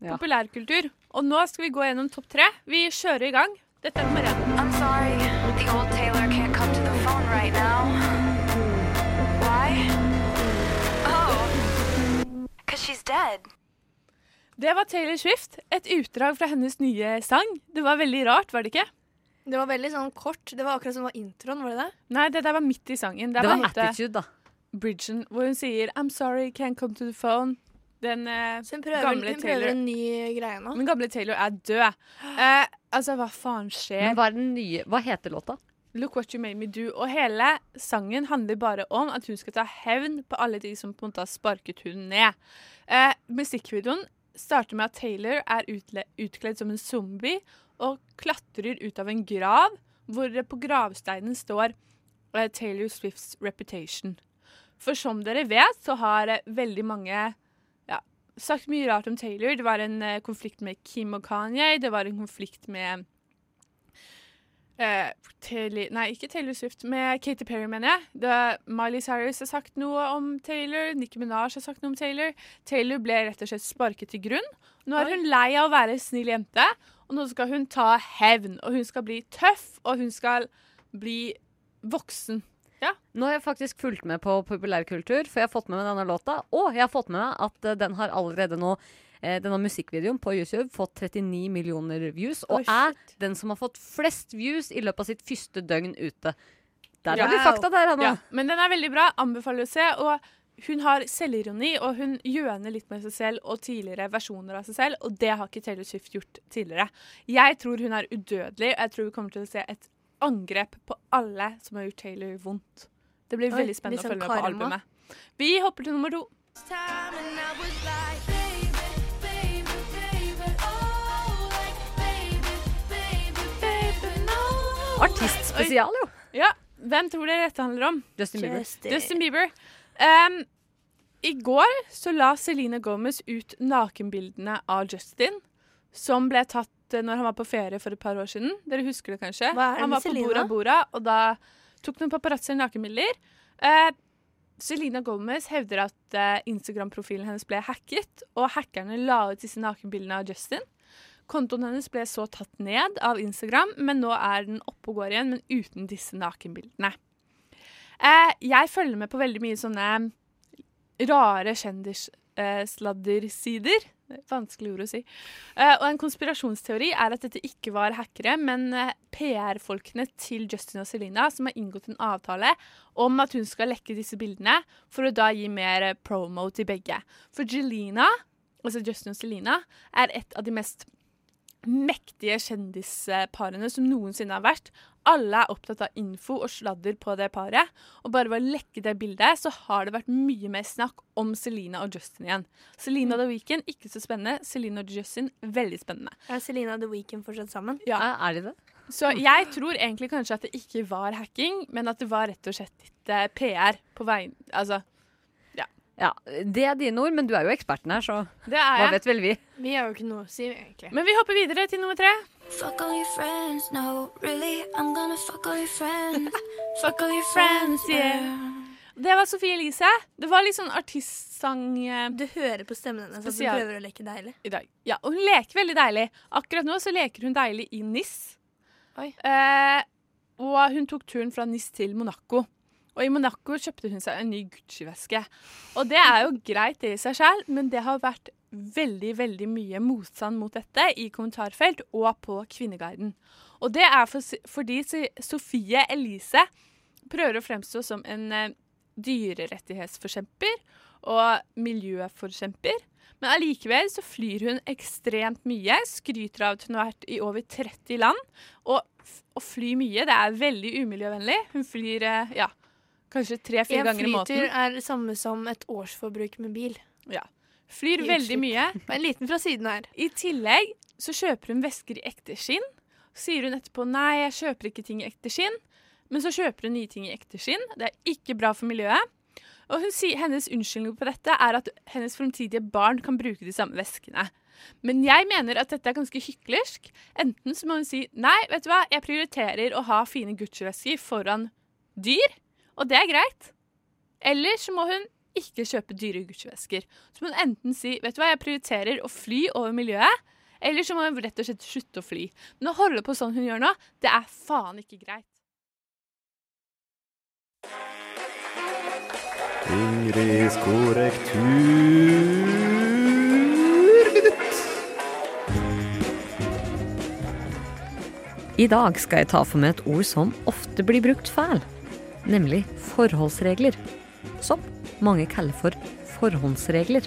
Ja. Populærkultur. Og nå skal vi gå gjennom topp tre. Vi kjører i gang. Dette er nummer én. I'm sorry, the old Taylor can't come to the phone right now. Why? Oh, because she's dead. Det var Taylor Swift. Et utdrag fra hennes nye sang. Det var veldig rart, var det ikke? Det var veldig sånn kort. Det var akkurat som var introen, var det det? Nei, det der var midt i sangen. Det det var var attitude, da. Bridgen, hvor hun sier 'I'm sorry, can't come to the phone'. Den eh, Så hun prøver, gamle hun Taylor prøver en ny greie nå. Den gamle Taylor er død. Eh, altså, hva faen skjer? Men hva er den nye Hva heter låta? Look What You Made Me Do. Og hele sangen handler bare om at hun skal ta hevn på alle de som på en måte har sparket hun ned. Eh, musikkvideoen starter med at Taylor er utle utkledd som en zombie og klatrer ut av en grav, hvor det på gravsteinen står eh, Taylor Swifts reputation. For som dere vet, så har eh, veldig mange sagt mye rart om Taylor. Det var en uh, konflikt med Kim og Kanye, det var en konflikt med uh, Taylor, nei, ikke Taylor Swift, med Katy Perry, mener jeg. Det, Miley Cyrus har sagt noe om Taylor, Nicki Minaj har sagt noe om Taylor. Taylor ble rett og slett sparket til grunn. Nå er hun lei av å være snill jente, og nå skal hun ta hevn. Og hun skal bli tøff, og hun skal bli voksen. Nå har jeg faktisk fulgt med på populærkultur, for jeg har fått med meg denne låta. Og jeg har fått med meg at eh, den har allerede nå eh, denne musikkvideoen på YouTube fått 39 millioner views, og oh, er den som har fått flest views i løpet av sitt første døgn ute. Der har wow. vi fakta der, Hanna. Ja, men den er veldig bra. Anbefaler å se. Og hun har selvironi, og hun gjøner litt med seg selv og tidligere versjoner av seg selv, og det har ikke Taylor Swift gjort tidligere. Jeg tror hun er udødelig, og jeg tror vi kommer til å se et angrep på alle som har gjort Taylor vondt. Det blir Oi, veldig spennende litt å sånn følge med på karma. albumet. Vi hopper til nummer to. Artistspesial, jo. Ja, Hvem tror dere dette handler om? Justin Bieber. Justin. Justin Bieber. Um, I går så la Celine Gomez ut nakenbildene av Justin, som ble tatt eh, når han var på ferie for et par år siden. Dere husker det kanskje? Han var på Selena? Bora Bora, og da tok noen paparazzoer nakenbilder. Eh, Selena Gomez hevder at eh, Instagram-profilen hennes ble hacket, og hackerne la ut disse nakenbildene av Justin. Kontoen hennes ble så tatt ned av Instagram, men nå er den oppe og går igjen, men uten disse nakenbildene. Eh, jeg følger med på veldig mye sånne rare kjendissladdersider. Vanskelig ord å si. Uh, og en konspirasjonsteori er at dette ikke var hackere, men eh, PR-folkene til Justin og Selena som har inngått en avtale om at hun skal lekke disse bildene, for å da gi mer eh, promo til begge. For Jelena, altså Justin og Selena, er et av de mest mektige kjendisparene som noensinne har vært. Alle er opptatt av info og sladder på det paret. Og bare ved å lekke det bildet, så har det vært mye mer snakk om Selena og Justin igjen. Selena og The Weeknd, ikke så spennende. Selena og Justin, veldig spennende. Er Selena The Weeknd fortsatt sammen? Ja. Er, de det? Så jeg tror egentlig kanskje at det ikke var hacking, men at det var rett og slett litt uh, PR på veien Altså, Ja, Det er dine ord, men du er jo eksperten her, så det er hva vet vel vi? Vi har jo ikke noe å si, egentlig. Men vi hopper videre til nummer tre. Fuck all your friends, no, really, I'm gonna fuck all your friends. Fuck all your friends, yeah. Det var Sofie Elise. Det var litt sånn artistsang eh, Du hører på stemmen hennes at hun Spesial. prøver å leke deilig. i dag. Ja, og hun leker veldig deilig. Akkurat nå så leker hun deilig i NIS. Oi. Eh, og hun tok turen fra NIS til Monaco. Og i Monaco kjøpte hun seg en ny Gucci-veske. Og det er jo greit det i seg selv, men det har vært veldig, veldig mye motstand mot dette i kommentarfelt og på Kvinneguiden. Og det er for, fordi Sofie Elise prøver å fremstå som en eh, dyrerettighetsforkjemper og miljøforkjemper. Men allikevel så flyr hun ekstremt mye, skryter av at hun har vært i over 30 land. Og å fly mye, det er veldig umiljøvennlig. Hun flyr eh, ja, kanskje tre-fire En ganger i flytur er det samme som et årsforbruk med bil. Ja. Flyr veldig mye. Og en liten fra siden her. I tillegg så kjøper hun vesker i ekte skinn. Sier hun etterpå nei, jeg kjøper ikke ting i ekte skinn. Men så kjøper hun nye ting i ekte skinn. Det er ikke bra for miljøet. Og sier, hennes unnskyldning på dette er at hennes fremtidige barn kan bruke de samme veskene. Men jeg mener at dette er ganske hyklersk. Enten så må hun si nei, vet du hva, jeg prioriterer å ha fine Gucci-vesker foran dyr, og det er greit. Eller så må hun ikke kjøpe dyre Gucci-vesker. Så må hun enten si vet du hva, jeg prioriterer å fly over miljøet, eller så må hun rett og slett slutte å fly. Men å holde på sånn hun gjør nå, det er faen ikke greit. Ingrids korrektur. I dag skal jeg ta for meg et ord som ofte blir brukt feil, nemlig forholdsregler. Som mange kaller for forhåndsregler.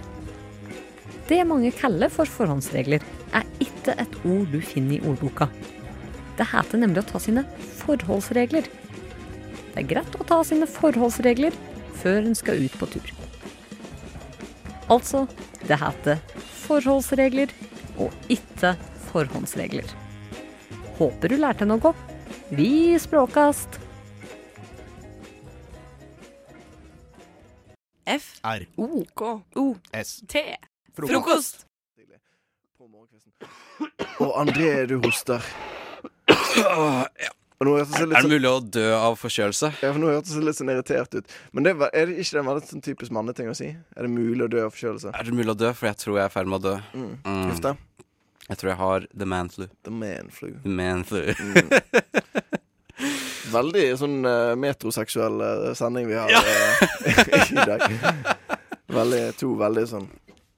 Det mange kaller for forhåndsregler, er ikke et ord du finner i ordboka. Det heter nemlig å ta sine forholdsregler. Det er greit å ta sine forholdsregler før en skal ut på tur. Altså, det heter forholdsregler og ikke forhåndsregler. Håper du lærte noe. Vi språkast! F. R. O. K. O. S. T. Frokost. Og André, du hoster. Er det mulig å dø av forkjølelse? ja, for nå hørtes det litt sånn irritert ut. Men det var, er det ikke det en veldig sånn typisk manneting å si? Er det mulig å dø av forkjølelse? Er det mulig å dø? For jeg tror jeg er i ferd med å dø. Mm. Mm. Jeg tror jeg har the man flu. The man flu. The man flu. Veldig sånn uh, metroseksuell uh, sending vi har eh, i dag. Veldig, to veldig sånn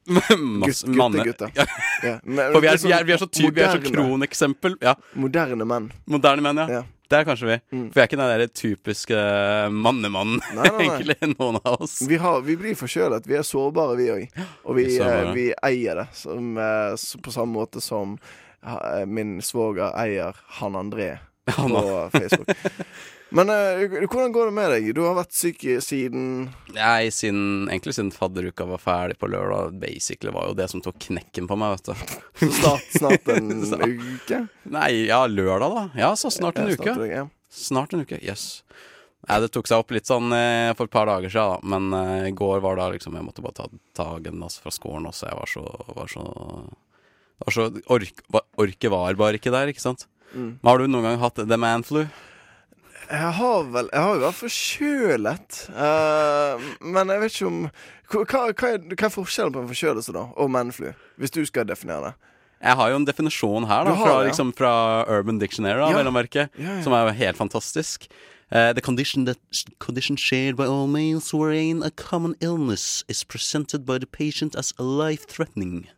Masse Gutt- manne. guttegutter. Ja. Ja, men For vi er, vi er, vi er så, ty, vi er så kroneksempel. Ja. Moderne menn. Moderne menn, ja. Ja. er kanskje vi. Mm. For vi er ikke den der typiske mannemannen, egentlig, noen av oss. Vi, har, vi blir forkjølet. Vi er sårbare, vi òg. Og vi, Vi eier det som, på samme måte som min svoger eier han André på Facebook. Men uh, hvordan går det med deg? Du har vært syk siden Nei, siden, egentlig siden fadderuka var ferdig på lørdag, basically var jo det som tok knekken på meg, vet du. snart, snart en uke? Nei, ja, lørdag, da. Ja, så snart en uke. snart, ja. Snart en uke, jøss. Yes. Nei, det tok seg opp litt sånn eh, for et par dager siden, da. Men eh, i går var da liksom Jeg måtte bare ta dagen altså, fra skolen også. Jeg var så, var så, var så ork, var- Orket var bare ikke der, ikke sant. Mm. Men Har du noen gang hatt the man flu? Jeg har vel Jeg har jo vært forkjølet. Uh, men jeg vet ikke om hva, hva, er, hva er forskjellen på en forkjølelse da og mannflu? Hvis du skal definere det. Jeg har jo en definisjon her, da, har fra, ja. liksom, fra Urban Dictionary, da, Ja. Ja, ja. Som er jo helt fantastisk. Uh, the condition that condition shared by all males wherein a common illness is presented by the patient as life-threatening.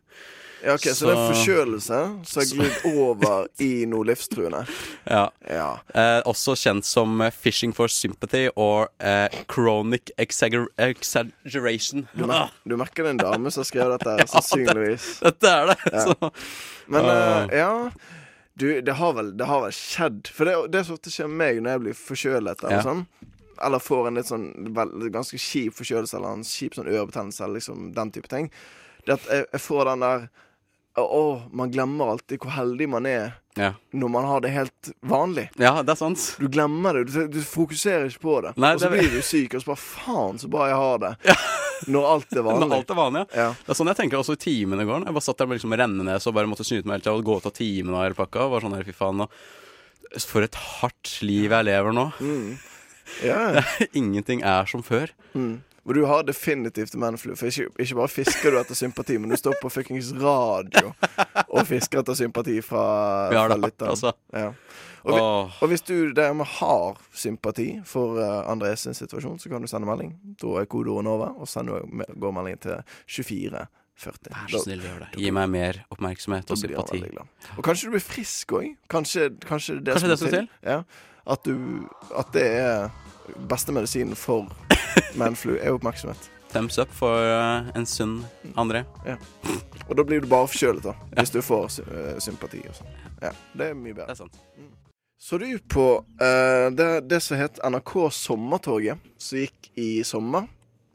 Ja, ok, Så, det er forkjølelse som har glidd over i noe livstruende. Ja. Ja. Eh, også kjent som eh, fishing for sympathy og eh, chronic exagger exaggeration. Du, mer du merker det er en dame som har skrevet dette, Ja, sannsynligvis. Dette er det. Ja. Så. Men Ah. eh, ja Du, det har vel, det har vel skjedd. For det, det som ofte skjer med meg når jeg blir forkjølet, eller sånn Eller får en litt sånn ganske kjip forkjølelse eller en kjip sånn ørebetennelse, eller liksom den type ting, det at jeg, jeg får den der å, man glemmer alltid hvor heldig man er Ja. når man har det helt vanlig. ja, det er sant. Du glemmer det. Du, du fokuserer ikke på det. Nei, og så blir du syk, og så bare faen, så bra jeg har det. Når alt er vanlig. Når alt er vanlig, ja. Ja. Det er sånn jeg tenker også i timene går. Jeg bare satt der med liksom Rennenes og bare måtte snyte meg helt tida og gå ut av timene og hele pakka. Og var sånn her, fy faen. Og for et hardt liv jeg lever nå. Mm. Ja. Ingenting er som før. Mm. Og du har definitivt manflu. For ikke, ikke bare fisker du etter sympati, men du står på fuckings radio og fisker etter sympati fra, har fra hardt, lytteren. altså. Ja. Og, vi, og hvis du dermed har sympati for uh, Andres situasjon, så kan du sende melding. Da er kodeordet over, og send går meldingen til 2440. Vær så snill, gjør det. Gi meg mer oppmerksomhet og sympati. Og kanskje du blir frisk òg. Kanskje, kanskje det Kanskje som det skal til? Ja. At, du, at det er beste medisinen for manflu, er oppmerksomhet. Thumbs up for uh, en sunn André. Ja. Og da blir du bare forkjølet, da. Hvis du får eh, sympati og sånn. Ja, det er mye bedre. Det er sant. Så du på uh, det, det som het NRK Sommertoget, som gikk i sommer?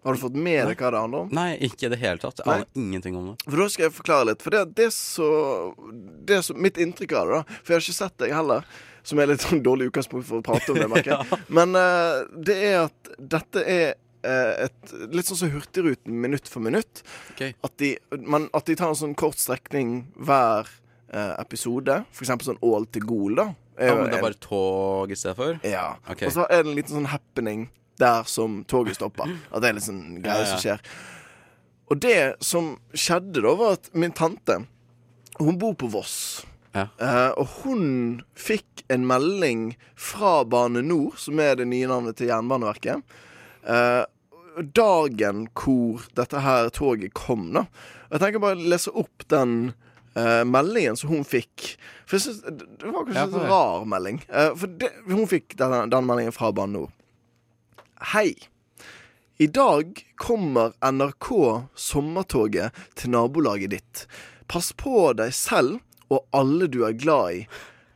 Har du fått med deg hva det handler om? Nei, ikke i det hele tatt. Jeg aner ingenting om det. For da skal jeg forklare litt. For det, det er så, det er så Mitt inntrykk av det, da For jeg har ikke sett deg heller. Som er litt sånn dårlig utgangspunkt for å prate om det. merker jeg. Men uh, det er at dette er eh, et Litt sånn som Hurtigruten minutt for minutt. Okay. At, de, man, at de tar en sånn kort strekning hver eh, episode. Eksempel sånn Ål til Gol, da. Ja, men det er bare tog i stedet for? ja. Okay. Og så er det en liten sånn happening der som toget stopper. At det er litt sånn greier Ja, ja. som skjer. Og det som skjedde da, var at min tante Hun bor på Voss. Ja. Eh, og hun fikk en melding fra Bane NOR, som er det nye navnet til Jernbaneverket. Uh, dagen hvor dette her toget kom, da. Jeg tenker bare å lese opp den uh, meldingen som hun fikk. For jeg synes, Det var kanskje Ja, en sånn rar melding. For det, hun fikk den, den meldingen fra Bane NOR. Hei. I dag kommer NRK Sommertoget til nabolaget ditt. Pass på deg selv og alle du er glad i.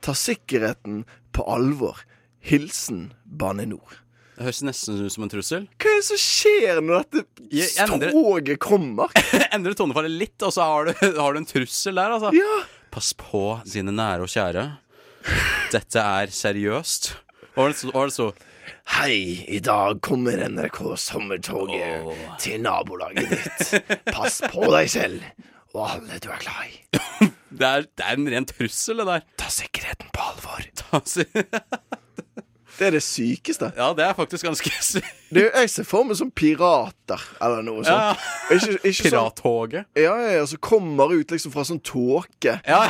Ta sikkerheten på alvor. Hilsen Bane NOR. Det høres nesten ut som en trussel. Hva er det som skjer når dette endrer- toget kommer? Endrer tonefallet litt, og så har du, har du en trussel der, altså. Ja. Pass på dine nære og kjære. Dette er seriøst. Hva var det så? Hva var det så? Hei, i dag kommer NRK Sommertoget oh. til nabolaget ditt. Pass på deg selv og alle du er glad i. Det er, det er en ren trussel, det der. Ta sikkerheten på alvor. Ta si- Det er det sykeste. Ja, det er faktisk ganske sykt. Det jeg ser for meg som pirater eller noe sånt. Ja. Ikke, ikke sånn, Pirattoget. ja, ja, ja, som kommer ut liksom fra sånn tåke Ja.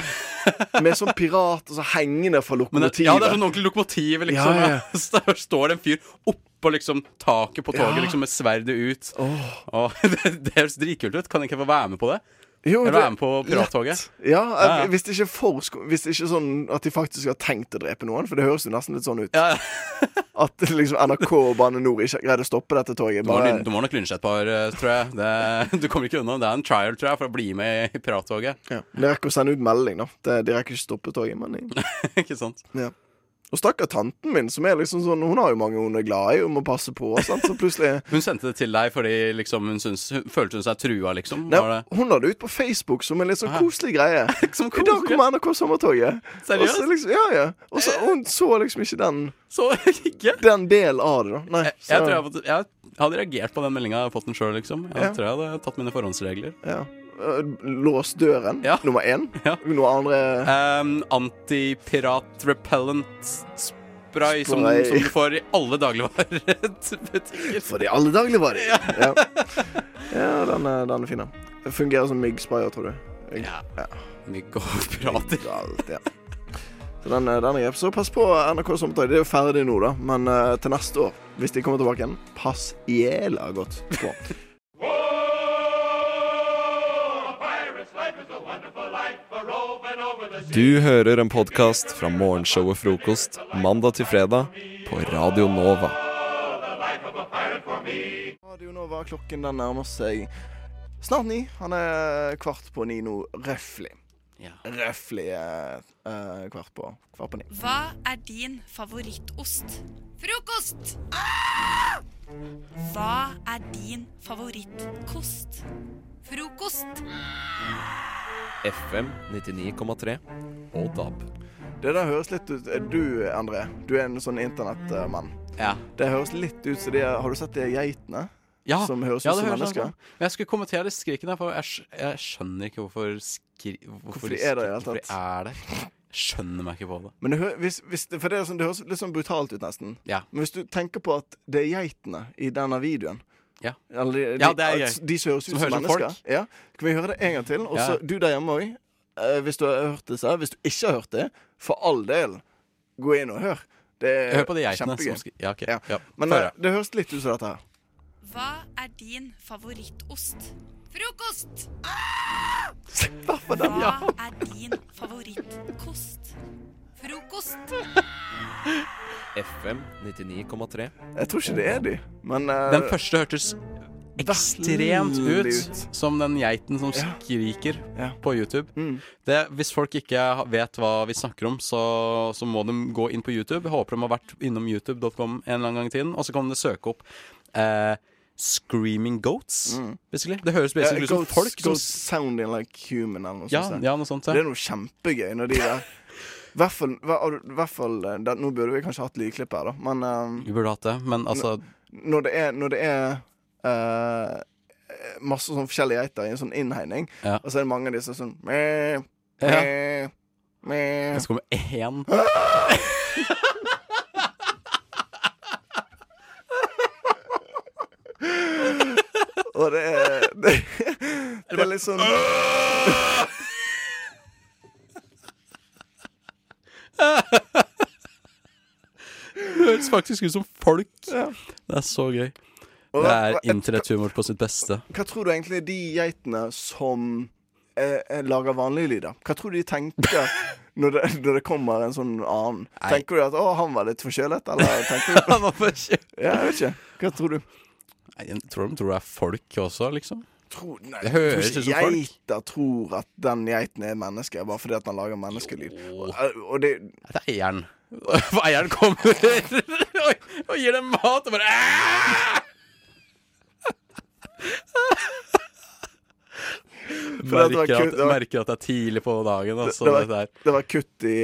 med sånn pirater som hengende fra Men det, lokomotivet. ja, det er sånn ordentlig lokomotiv, liksom. Ja, ja. Så Der står det en fyr oppå liksom taket på toget Ja. liksom med sverdet ut. Oh. Åh, det, det høres dritkult ut. Kan jeg ikke få være med på det? Jo, det- være med på pirattoget? Ja, Ja. Hvis det ikke for Hvis det ikke er sånn at de faktisk har tenkt å drepe noen, for det høres jo nesten litt sånn ut. Ja, At liksom NRK og Bane NOR ikke greide å stoppe dette toget. du, må, du må nok lynsje et par, eh, tror jeg. Det, du kommer ikke unna. Det er en trial, tror jeg, for å bli med i pirattoget. ja. De rekker å sende ut melding, da. Det, de rekker ikke stoppe toget. Men ikke sant? ja. Og stakkar tanten min, som er liksom sånn Hun har jo mange hun er glad i og må passe på. Sant? Så plutselig Hun sendte det til deg fordi liksom hun, syns, hun følte hun seg trua, liksom? Nei? Hun la det ut på Facebook som en litt sånn koselig greie. Som I dag kommer NRK Sommertoget. Seriøst? Liksom, ja, ja. Og så hun så liksom ikke den Så ikke? Den delen av det, da. Nei. Jeg, jeg tror jeg, hadde jeg hadde reagert på den meldinga jeg hadde fått den sjøl, liksom. Jeg Ja. tror jeg hadde tatt mine forhåndsregler. ja. Øh, Lås døren, Ja. nummer én. Ja. Noe andre Um, Antipirat repellent spray som, Spray. som du får i alle dagligvarebutikker. For i alle dagligvarer. Ja. ja, den, er, den er fin. Fungerer som myggsprayer, tror du. Ja. Ja. Mygg og pirater. Alt, ja. Så den, er- den er. Så pass på NRK Sommertøy. Det er jo ferdig nå, da. Men uh, til neste år, hvis de kommer tilbake igjen, pass jæla godt på. Du hører en podkast fra morgenshow og frokost mandag til fredag på Radio Nova. Radio Nova, klokken den nærmer seg snart ni. Han er kvart på ni nå, røftlig. Ja. Røftlig eh, eh, kvart på kvart på ni. Hva er din favorittost? Frokost! Hva er din favorittkost? Frokost. FM 99,3 og DAB. Det der høres litt ut Du, André, du er en sånn internettmann. Ja. Det høres litt ut som de Har du sett de geitene? Ja, Som høres ja, ut som mennesker? sånn. Jeg skulle kommentere de skrikene der, for jeg, jeg skjønner ikke hvorfor skri... Hvorfor de er det i det hele tatt. er skjønner meg ikke på det. Men det, hø hvis, hvis det, for det, er sånn, det høres litt sånn brutalt ut, nesten. Ja. Men hvis du tenker på at det er geitene i denne videoen Ja. Eller de, Ja, det er gøy. De som høres ut Som som, mennesker. Ja. Kan vi høre det en gang til? Og så Ja. du der hjemme òg. Eh, hvis du har hørt det, så Hvis du ikke har hørt det, for all del, gå inn og hør. Det er Hør på de geitene. Ja, okay. Ja. Ja. Men Før, eh, det høres litt ut som dette her. Hva er din favorittost? Frokost! Hva er din favorittkost? Frokost! FM 99,3. Jeg tror ikke det er de, men uh, Den første hørtes ekstremt ut som den geiten som skriker Ja. på YouTube. Mm. Det, hvis folk ikke vet hva vi snakker om, så, så må de gå inn på YouTube. Jeg håper de har vært innom youtube.com en eller annen gang i tiden. Og så kan de søke opp eh, Screaming Goats, basically. Det høres basically ja, basically ut som goats, folk som goats sounding like human, eller noe Ja, sånt. ja, noe sånt. Det er noe kjempegøy når de der hvert fall, hvert fall eh, det, Nå burde vi kanskje hatt lydklipp her, da, men eh, Vi burde hatt det, men altså når det er, når det er uh, masse sånn forskjellige geiter i en sånn innhegning, Ja. og så er det mange av disse sånn meh, Ja. meh, Og så skal komme én Og det er Det, det er litt sånn Det høres faktisk ut som folk. Ja. Det er så gøy. Det er internetthumor på sitt beste. Hva tror du egentlig de geitene som eh, eh, lager vanlige lyder? Hva tror du de tenker når det, når det kommer en sånn annen? Nei. Tenker du at 'å, han var litt forkjølet', eller tenker du Han var forkjølet. Ja, jeg vet ikke. Hva tror du? Nei, Jeg tror de tror det er folk også, liksom. Tror, nei, Det høres ut som folk. Geiter tror at den geiten er et menneske, bare fordi at den lager menneskelyd. Og, og det Det er eieren. For eieren kommer og, og gir dem mat og bare merker, kutt- at, merker at det er tidlig på dagen. Altså, det, det var, det var kutt i,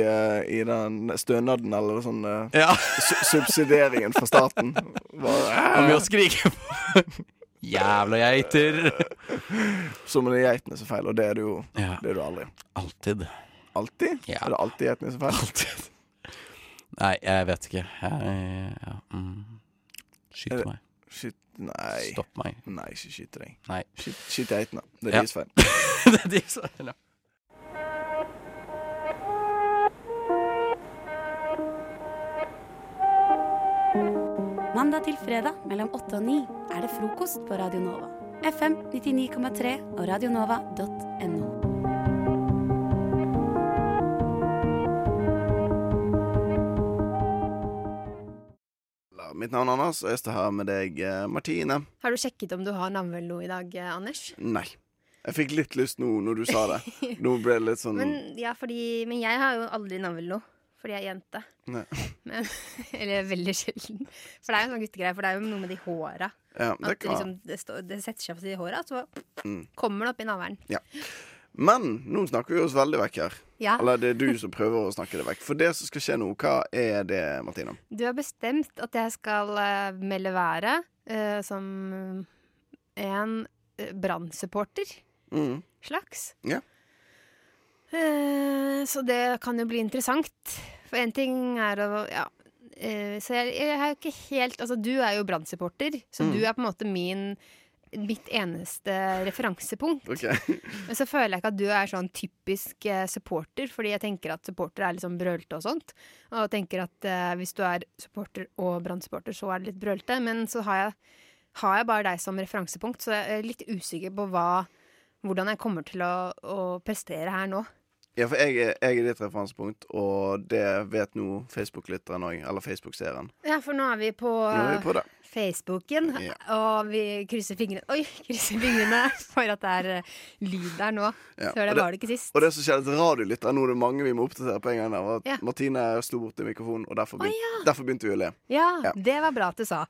i den stønaden, eller sånn Ja. su subsidieringen fra staten. Bare, Og mye å skrike på Jævla geiter. Som om det er geitene som feil, og det er du jo Ja. det er du aldri. Alltid. Alltid? Ja. Er det alltid geitene som feil? Alltid. Nei, jeg vet ikke. Jeg, ja, mm. Skyt meg. Skyt Nei. Stopp meg. Nei, ikke skyt deg. Nei. Skyt, skyt geitene. Det er Ja. deres feil. det er deres feil, ja. Mandag til fredag mellom 8 og 9 er det frokost på Radio Nova. FM 99,3 og radionova.no. Mitt navn er Anders, og jeg står her med deg, eh, Martine. Har du sjekket om du har navnelo i dag, eh, Anders? Nei. Jeg fikk litt lyst nå når du sa det. Nå ble det litt sånn Men, ja, fordi, men jeg har jo aldri navnelo, fordi jeg er jente. Men, eller veldig sjelden. For det er jo en sånn guttegreie, for det er jo noe med de håra. Ja, det At det, liksom, det, står, det setter seg fast i håra, så Mm. kommer det opp i navlen. Ja. Men nå snakker vi oss veldig vekk her. Ja. Eller det er du som prøver å snakke det vekk. For det som skal skje nå, hva er det, Martina? Du har bestemt at jeg skal eh, melde været uh, som en uh, brannsupporter. Mm. Slags. Ja. Eh, så det kan jo bli interessant. For én ting er å Ja. eh, så jeg, jeg er jo ikke helt Altså, du er jo brannsupporter, så Mm. du er på en måte min Mitt eneste referansepunkt. Okay. Men så føler jeg ikke at du er sånn typisk eh, supporter, fordi jeg tenker at supporter er litt sånn brølte og sånt. Og tenker at eh, hvis du er supporter og brannsupporter, så er det litt brølte. Men så har jeg, har jeg bare deg som referansepunkt, så jeg er litt usikker på hva, hvordan jeg kommer til å, å prestere her nå. Ja, for jeg, er- jeg er ditt referansepunkt, og det vet nå Facebook-lytteren òg. Eller Facebook-seeren. Ja, for nå er vi på, Nå er vi på det. Facebooken, Ja. og vi krysser fingrene Oi, krysser fingrene for at det er eh, lyd der nå. Ja, Før det det, var det ikke sist. Og det som skjedde til radiolyttere, nå er det mange vi må oppdatere på en gang. Der, at Ja. Martine slo borti mikrofonen, og derfor, begynte, ja. derfor begynte vi å le. Ja, det var bra at du sa.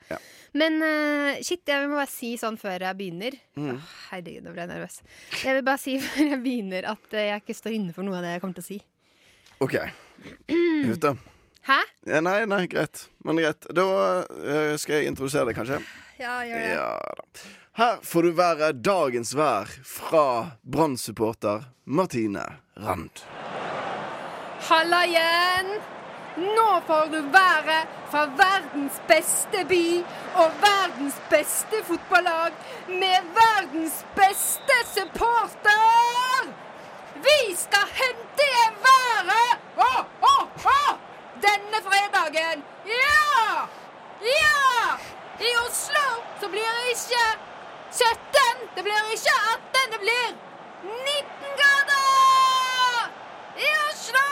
Men uh, shit, jeg må bare si sånn før jeg begynner Mm. oh, Herregud, nå ble jeg nervøs. Jeg vil bare si før jeg begynner at eh, jeg ikke står inne for noe av det jeg kommer til å si. OK. Ute. Hæ? Ja, nei, nei, greit. Men greit. Da eh, skal jeg introdusere deg, kanskje. Ja, gjør det. Ja da. Her får du være dagens vær fra Brann-supporter Martine Rand. Halla igjen! Nå får du være fra verdens beste by og verdens beste fotballag med verdens beste supporter! Vi skal hente igjen været! Oh, oh, å! Denne fredagen! Ja! Ja! I Oslo så blir det ikke 17, det blir ikke 18, det blir 19 grader! I Oslo!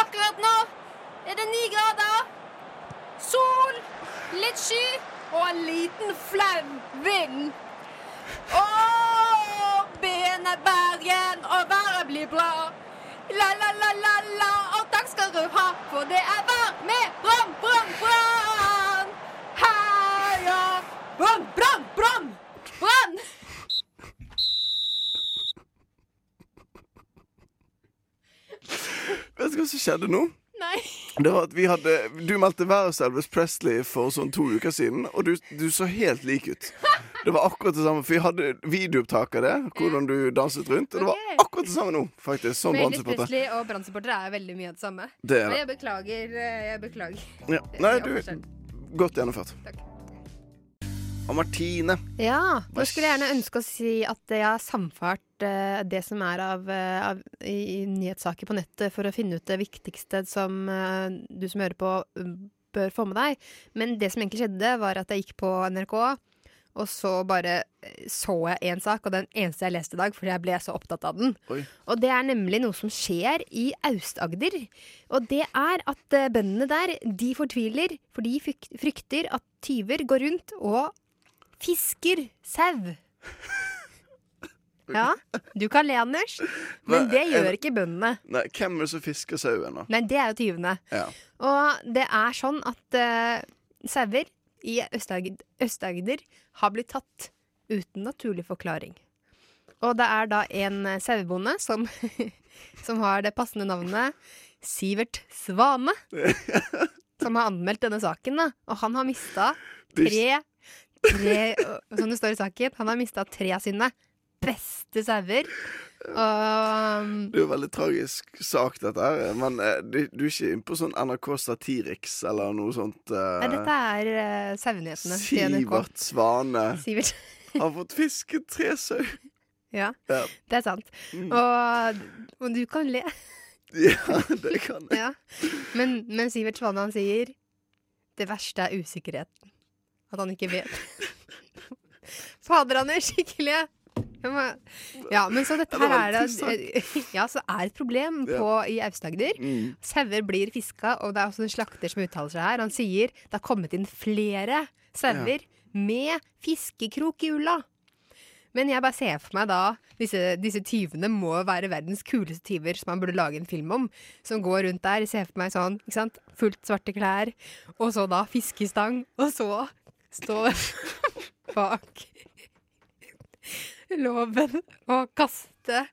Akkurat nå er det 9 grader. Sol, litt sky og en liten flau vind. Å, byen er Bergen, og været blir bra. La, la, la, la, la, og takk skal du ha, for det er vær med Brann, Brann, Brann! Heia Brann, Brann, Brann! Brann! Vet du hva som skjedde nå? Nei. Det var at vi hadde Du meldte været hos Elvis Presley for sånn to uker siden, og du, du så helt lik ut. Det var akkurat det samme, for vi hadde videoopptak av det, hvordan du danset rundt. Og det var akkurat det samme nå, faktisk, som Elvis brannsupporter. Presley og brannsupportere er veldig mye av det samme. Det er Men det. jeg beklager. eh, Jeg beklager. Ja. Nei, du. Godt gjennomført. Og Martine. Ja, nå skulle jeg gjerne ønske å si at jeg har samfart uh, det som er av, uh, av i, i nyhetssaker på nettet, for å finne ut det viktigste som uh, du som hører på, bør få med deg. Men det som egentlig skjedde, var at jeg gikk på NRK, og så bare så jeg én sak, og den eneste jeg leste i dag, fordi jeg ble så opptatt av den. Oi. Og det er nemlig noe som skjer i Aust-Agder. Og det er at bøndene der, de fortviler, for de frykter at tyver går rundt og fisker sau. Ja, du kan le, Anders, men det gjør ikke bøndene. Nei, hvem er det som fisker sauen, da? Nei, det er jo tyvene. Ja. Og det er sånn at uh, sauer i Øst-Agder har blitt tatt uten naturlig forklaring. Og det er da en eh, sauebonde som, som har det passende navnet Sivert Svane, som har anmeldt denne saken. da. Og han har mista tre, tre Som det står i saken, han har mista tre av sine beste sauer. Og Det er jo en veldig tragisk sak, dette her. Men eh, du, du er ikke inne på sånn NRK Satiriks eller noe sånt? eh, Nei, dette er uh, sauenyhetene til NRK. Sivert Svane Sivert. har fått fisket tre sau. Ja, Ja. det er sant. Mm. Og, og du kan le. ja, det kan jeg. Ja. Men, men Sivert han sier det verste er usikkerheten. At han ikke vet. Fader, han er skikkelig Ja, men så dette her er det Ja, så er et problem på, i Aust-Agder. Mm. Sauer blir fiska, og det er også en slakter som uttaler seg her. Han sier det har kommet inn flere sauer med fiskekrok i ulla. Men jeg bare ser for meg da Disse, disse tyvene må være verdens kuleste tyver som man burde lage en film om. Som går rundt der. Ser for meg sånn, ikke sant? Fullt svarte klær. Og så da fiskestang. Og så stå bak låven og kaste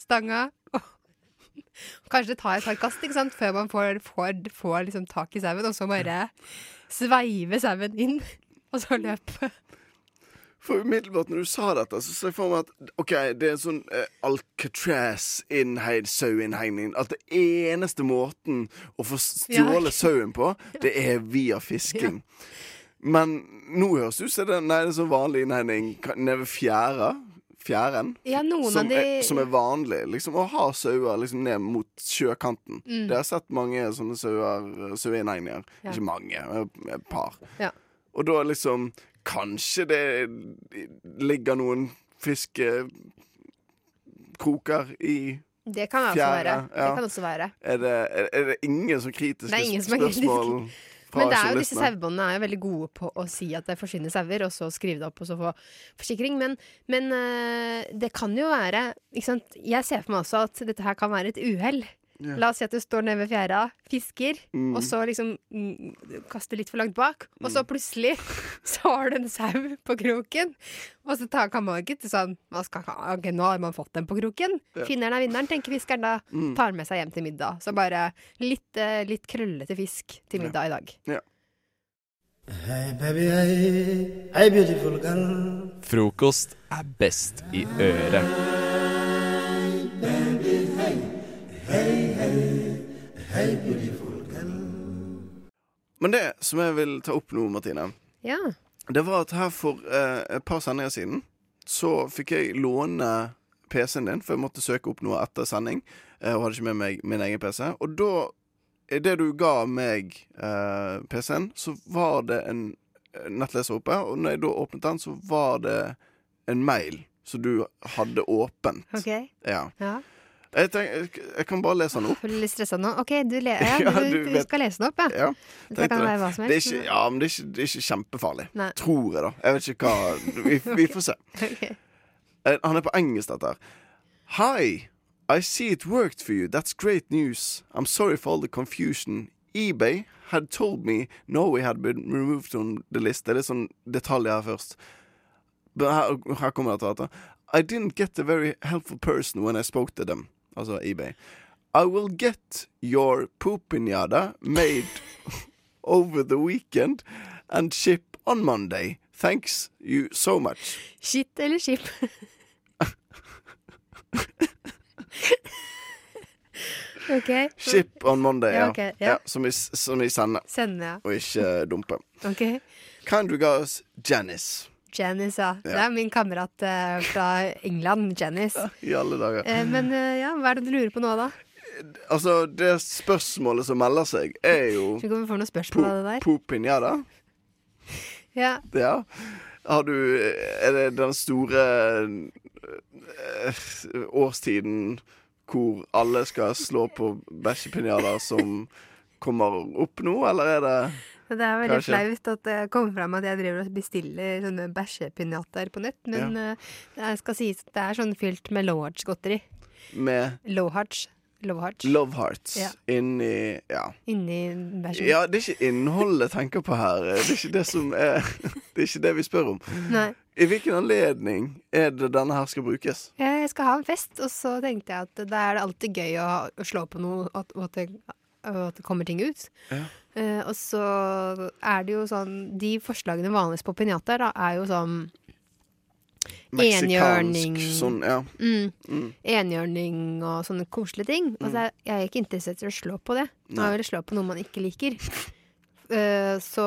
stanga. Kanskje ta et par kast ikke sant? før man får, får, får liksom tak i sauen, og så bare sveive sauen inn. Og så løpe. For umiddelbart når du sa dette, så ser jeg for meg at OK, det er en sånn eh, Alcatraz-innheid saueinnhegning. At det eneste måten å få stjålet Ja. sauen på, det er via fisking. Men nå høres det ut som det, er så vanlig innhegning nede ved fjæra. Fjæren. Ja, som, av de er, som er vanlig. Liksom, å ha sauer liksom, ned mot sjøkanten. Mm. Det har jeg sett mange sånne sauer- saueinnhegninger. Ja. Ikke mange, et par. Ja. Og da liksom Kanskje det ligger noen fiskekroker i Det kan også være. Ja. Det kan også være. Er det, er, er det ingen som er spørsmål Men er jo disse sauebåndene er jo veldig gode på å si at det forsvinner sauer, og så skrive det opp og så få forsikring. Men, men eh, det kan jo være ikke sant? Jeg ser for meg også at dette her kan være et uhell. Ja. La oss si at du står nede ved fjæra, fisker, Mm. og så liksom mm, kaster litt for langt bak, og så plutselig så har du en sau på kroken. Og så tar, kan man ikke til sånn hva skal, Ok, nå har man fått den på kroken. Ja. Finneren er vinneren, tenker fiskeren da. Mm. Tar med seg hjem til middag. Så bare litt, eh, litt krøllete fisk til middag i dag. Ja. Hey baby, hey, hey beautiful girl. Frokost er best i øret. Hey beautiful girl. Men det som jeg vil ta opp nå, Martine, Ja. det var at her for eh, et par sendinger siden så fikk jeg låne PC-en din, for jeg måtte søke opp noe etter sending, eh, og hadde ikke med meg min egen PC. Og da, idet du ga meg eh, PC-en, så var det en eh, nettleser oppe, og når jeg da åpnet den, så var det en mail som du hadde åpent. OK. Ja. Ja. Jeg, tenker, jeg, kan bare lese den opp. Føler litt stressa nå. OK, du, le ja, du, du du skal lese den opp, ja? Ja, Det kan være hva som Det er ikke, ja, men det er ikke, det er ikke kjempefarlig. Nei. Tror jeg, da. Jeg vet ikke hva Vi, vi får se. Ok. Eh, Han er på engelsk, dette her. Hi. I see it worked for you. That's great news. I'm sorry for all the confusion. eBay had told me Norway had been removed on the list. Det er litt sånn detaljer her først. Her, her kommer dette. I didn't get a very helpful person when I spoke to them. Altså eBay. I will get your poopinjada made over the weekend and ship on Monday. Thanks you so much. Shit eller skip? okay. Ship on Monday, Ja, ja. ok, ja. ja som, vi, som vi sender, Sende, ja. og ikke dumper. dumpe. OK. Kind regards, Janice. Janice, ja. Det er min kamerat eh, fra England, Janice. I alle dager. Eh, men eh, ja, hva er det du lurer på nå, da? Altså, det spørsmålet som melder seg, er jo Skal vi få noen spørsmål av det der? Pupinjada. Ja. Ja. Har du Er det den store eh, årstiden hvor alle skal slå på bæsjepinjader som kommer opp nå, eller er det Det er veldig Kanskje. flaut at det kommer fram at jeg driver og bestiller sånne bæsjepinjatter på nett, men eh, det skal sies at det er sånn fylt med low hearts-godteri. med Low hearts. Low hearts. Love Hearts Ja. inni Ja. Inni bæsjen. Ja, det er ikke innholdet jeg tenker på her. Det er ikke det som er Det er ikke det vi spør om. Nei. I hvilken anledning er det denne her skal brukes? Jeg skal ha en fest, og så tenkte jeg at da er det alltid gøy å, slå på noe, at, og at, det, og at det kommer ting ut. Ja. Uh, og så er det jo sånn De forslagene vanligst på pinjater, da, er jo sånn Enhjørning sånn, ja. Mm. Mm. Enhjørning og sånne koselige ting. Og så er jeg er ikke interessert i å slå på det. Nå vil jeg slå på noe man ikke liker. Eh, så,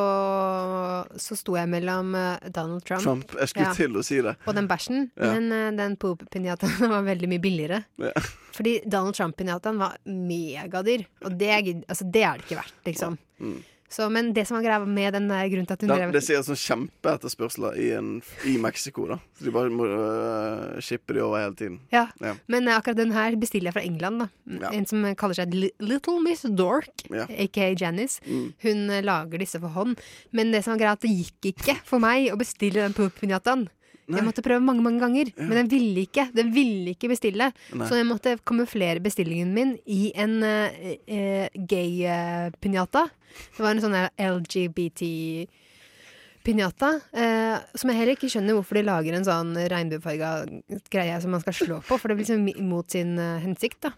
så sto jeg mellom eh, Donald Trump, Trump. Jeg skulle Ja. til å si det. og den bæsjen. Ja. Men eh, den poop-pinjataen var veldig mye billigere. Ja. Fordi Donald Trump-pinjataen var megadyr. Og det, altså, det er det ikke verdt, liksom. Mm. Så, men det som var greia med den der grunnen til at hun drev det sier sånn kjempeetterspørsler i, en- i Mexico, da. Så de bare må uh, shippe de over hele tiden. Ja. Ja. Men uh, akkurat den her bestiller jeg fra England. da Ja. En som kaller seg Little Miss Dork, Ja. aka Janice. Mm. Hun uh, lager disse for hånd. Men det som var greia, at det gikk ikke for meg å bestille den poop-pinjataen. Nei. Jeg måtte prøve mange mange ganger, men den ville ikke Den ville ikke bestille. Nei. Så jeg måtte kamuflere bestillingen min i en uh, uh, gay-pinjata. det var en sånn LGBT-pinjata. Eh, som jeg heller ikke skjønner hvorfor de lager en sånn regnbuefarga greie som man skal slå på, for det blir liksom mot sin uh, hensikt, da.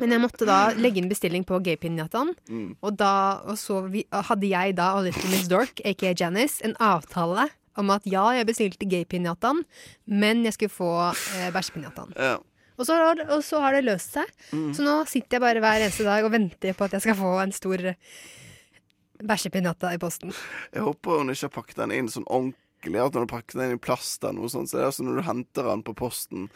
Men jeg måtte da legge inn bestilling på gay-pinjataen. Mm. Og, da, og så vi, hadde jeg da og Little Miss Dork, aka Janice, en avtale om at ja, jeg bestilte gay-pinjataen, men jeg skulle få eh, bæsjepinjataen. Ja. Og, så har- og så har det løst seg. Mm. Så nå sitter jeg bare hver eneste dag og venter på at jeg skal få en stor bæsjepinjata i posten. Jeg håper hun ikke har pakket den inn sånn ordentlig. At hun har pakket den inn i plast eller noe sånt. Så det er sånn når du henter den på posten,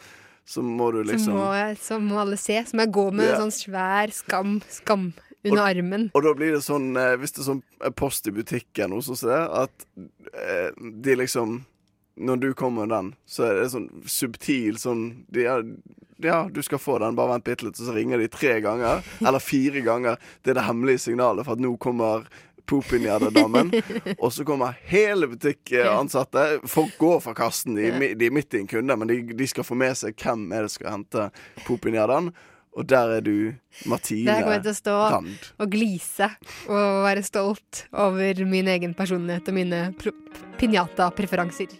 så må du liksom Så, må jeg, så må alle se. Så må jeg gå med Ja. en sånn svær skam, skam under armen. Og da blir det sånn, eh, hvis det er sånn eh, post i butikken, hos oss, det, at eh, de liksom Når du kommer med den, så er det sånn subtil sånn De er, ja, du skal få den, bare vent bitte litt. Og så ringer de tre ganger, eller fire ganger. Det er det hemmelige signalet for at nå kommer Popinjada-damen. Og så kommer hele butikkansatte. Folk går fra kassen, de, de er midt i en kunde, men de, de skal få med seg hvem er det skal hente Popinjadaen. Og der er du, Martine Der kommer jeg til å stå Rand. og glise og være stolt over min egen personlighet og mine pinjata-preferanser.